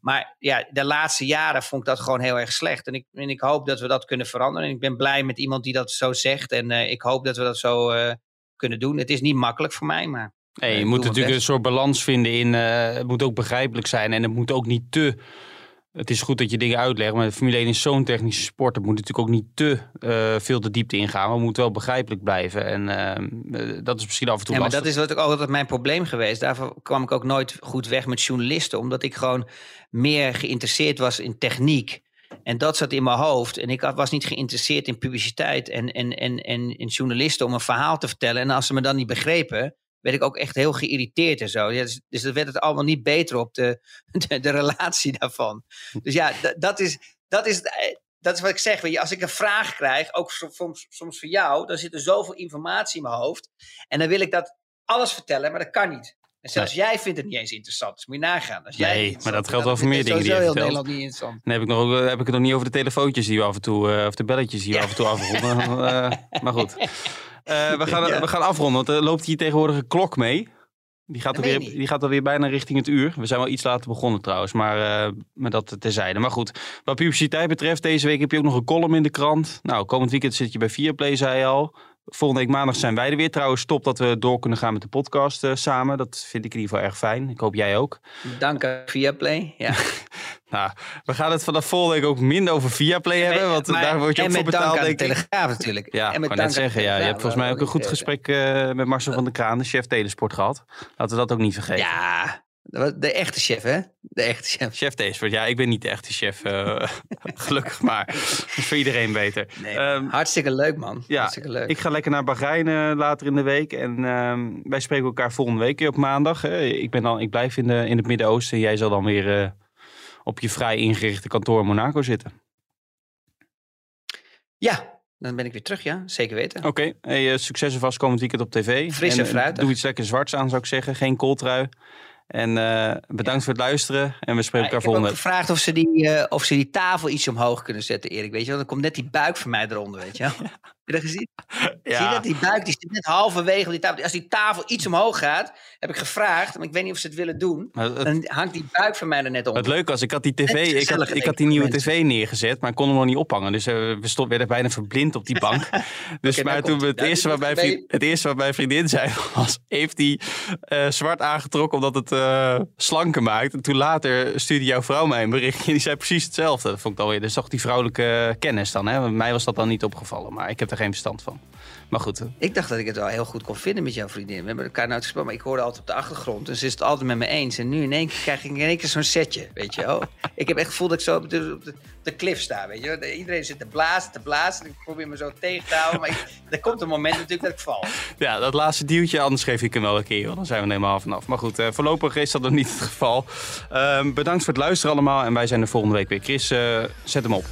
Maar ja, de laatste jaren vond ik dat gewoon heel erg slecht. En ik, en ik hoop dat we dat kunnen veranderen. En ik ben blij met iemand die dat zo zegt. En ik hoop dat we dat zo kunnen doen. Het is niet makkelijk voor mij, maar Nee, ik je moet natuurlijk een soort balans vinden in. het moet ook begrijpelijk zijn en het moet ook niet te. Het is goed dat je dingen uitlegt, maar de Formule 1 is zo'n technische sport. Het moet natuurlijk ook niet te eh, veel de diepte ingaan. Maar het moet wel begrijpelijk blijven. En ehm, eh, dat is misschien af en toe Ja, maar lastig. dat is wat ook altijd mijn probleem geweest. Daarvoor kwam ik ook nooit goed weg met journalisten. Omdat ik gewoon meer geïnteresseerd was in techniek. En dat zat in mijn hoofd. En ik was niet geïnteresseerd in publiciteit en, en, en, en in journalisten om een verhaal te vertellen. En als ze me dan niet begrepen, werd ik ook echt heel geïrriteerd en zo. Ja, dus, dus dan werd het allemaal niet beter op de, de, de relatie daarvan. Dus ja, dat is, dat is, eh, dat is wat ik zeg. Weet je, als ik een vraag krijg, ook so- soms, soms voor jou, dan zit er zoveel informatie in mijn hoofd. En dan wil ik dat alles vertellen, maar dat kan niet. En zelfs jij vindt het niet eens interessant. Dus moet je nagaan. Als jij Nee, maar dat geldt wel voor meer dingen die je heel vertelt. Nederland niet interessant. Dan heb ik, nog, eh, heb ik het nog niet over de telefoontjes die we af en toe, eh, of de belletjes die we Ja. af en toe afronden. Eh, maar goed. Eh, we, gaan, Ja. we gaan afronden, want er loopt hier tegenwoordig een klok mee. Die gaat, alweer, die gaat alweer bijna richting het uur. We zijn wel iets later begonnen trouwens, maar eh, met dat terzijde. Maar goed, wat publiciteit betreft, deze week heb je ook nog een column in de krant. Nou, komend weekend zit je bij Viaplay, zei je al. Volgende week maandag zijn wij er weer. Trouwens, top dat we door kunnen gaan met de podcast eh, samen. Dat vind ik in ieder geval erg fijn. Ik hoop jij ook. Dank aan Viaplay. Ja. Nou, we gaan het vanaf volgende week ook minder over Viaplay hebben. Want Maar- daar word je ook en voor met dank betaald, aan de denk ik. Telegraaf natuurlijk. Ja, en met wou net de zeggen. Ja, je hebt volgens mij ook een goed gesprek eh, met Marcel van der Kraan, de chef Telesport, gehad. Laten we dat ook niet vergeten. Ja, de echte chef, hè? De echte chef. Chef ja, ik ben niet de echte chef. eh, gelukkig maar. Is voor iedereen beter. Nee, Ehm, hartstikke leuk, man. ja, hartstikke leuk. Ik ga lekker naar Bahrein eh, later in de week. En ehm, wij spreken elkaar volgende week op maandag. hè. ik, ben dan, ik blijf in, de, in het Midden-Oosten. En jij zal dan weer eh, op je vrij ingerichte kantoor in Monaco zitten. Ja, dan ben ik weer terug, ja. Zeker weten. Oké, hey, succes alvast komend weekend op tv. Fris en eh, fruitig. Doe iets lekker zwarts aan, zou ik zeggen. Geen kooltrui. En eh, bedankt voor het luisteren. En we spreken Ja, ik elkaar heb volgende week. gevraagd of ze, die, eh, of ze die tafel iets omhoog kunnen zetten, Erik. Weet je, want dan komt net die buik van mij eronder, weet je wel. Heb je dat gezien? Zie je dat? Die buik die zit net halverwege op die tafel. Als die tafel iets omhoog gaat, heb ik gevraagd, maar ik weet niet of ze het willen doen. Het, Dan hangt die buik van mij er net onder. het leuke was, ik had die tv, ik had, ik had die nieuwe mensen. tv neergezet, maar ik kon hem nog niet ophangen. Dus eh, we stond, werden bijna verblind op die bank. dus maar toen we het. Ja, eerste wat vriend, het eerste wat mijn vriendin zei was, heeft hij eh, zwart aangetrokken omdat het eh, slanker maakt. En toen later stuurde jouw vrouw mij een berichtje en die zei precies hetzelfde. Dat vond ik dan weer, dus toch die vrouwelijke kennis dan. Hè? Mij was dat dan niet opgevallen, maar ik heb er geen verstand van. Maar goed, Ik dacht dat ik het wel heel goed kon vinden met jouw vriendin. We hebben elkaar nooit gesproken, maar ik hoorde altijd op de achtergrond. En ze is het altijd met me eens. En nu in één keer krijg ik in één keer zo'n setje, weet je wel. Ik heb echt het gevoel dat ik zo op de, op de, cliff sta, weet je wel. Iedereen zit te blazen, te blazen. En ik probeer me zo tegen te houden. Maar ik- er komt een moment natuurlijk dat ik val. Ja, dat laatste duwtje, anders geef ik hem wel een keer. Want dan zijn we er helemaal vanaf. Maar goed, eh, voorlopig is dat nog niet het geval. Ehm, bedankt voor het luisteren allemaal. En wij zijn er volgende week weer. Chris, eh, zet hem op.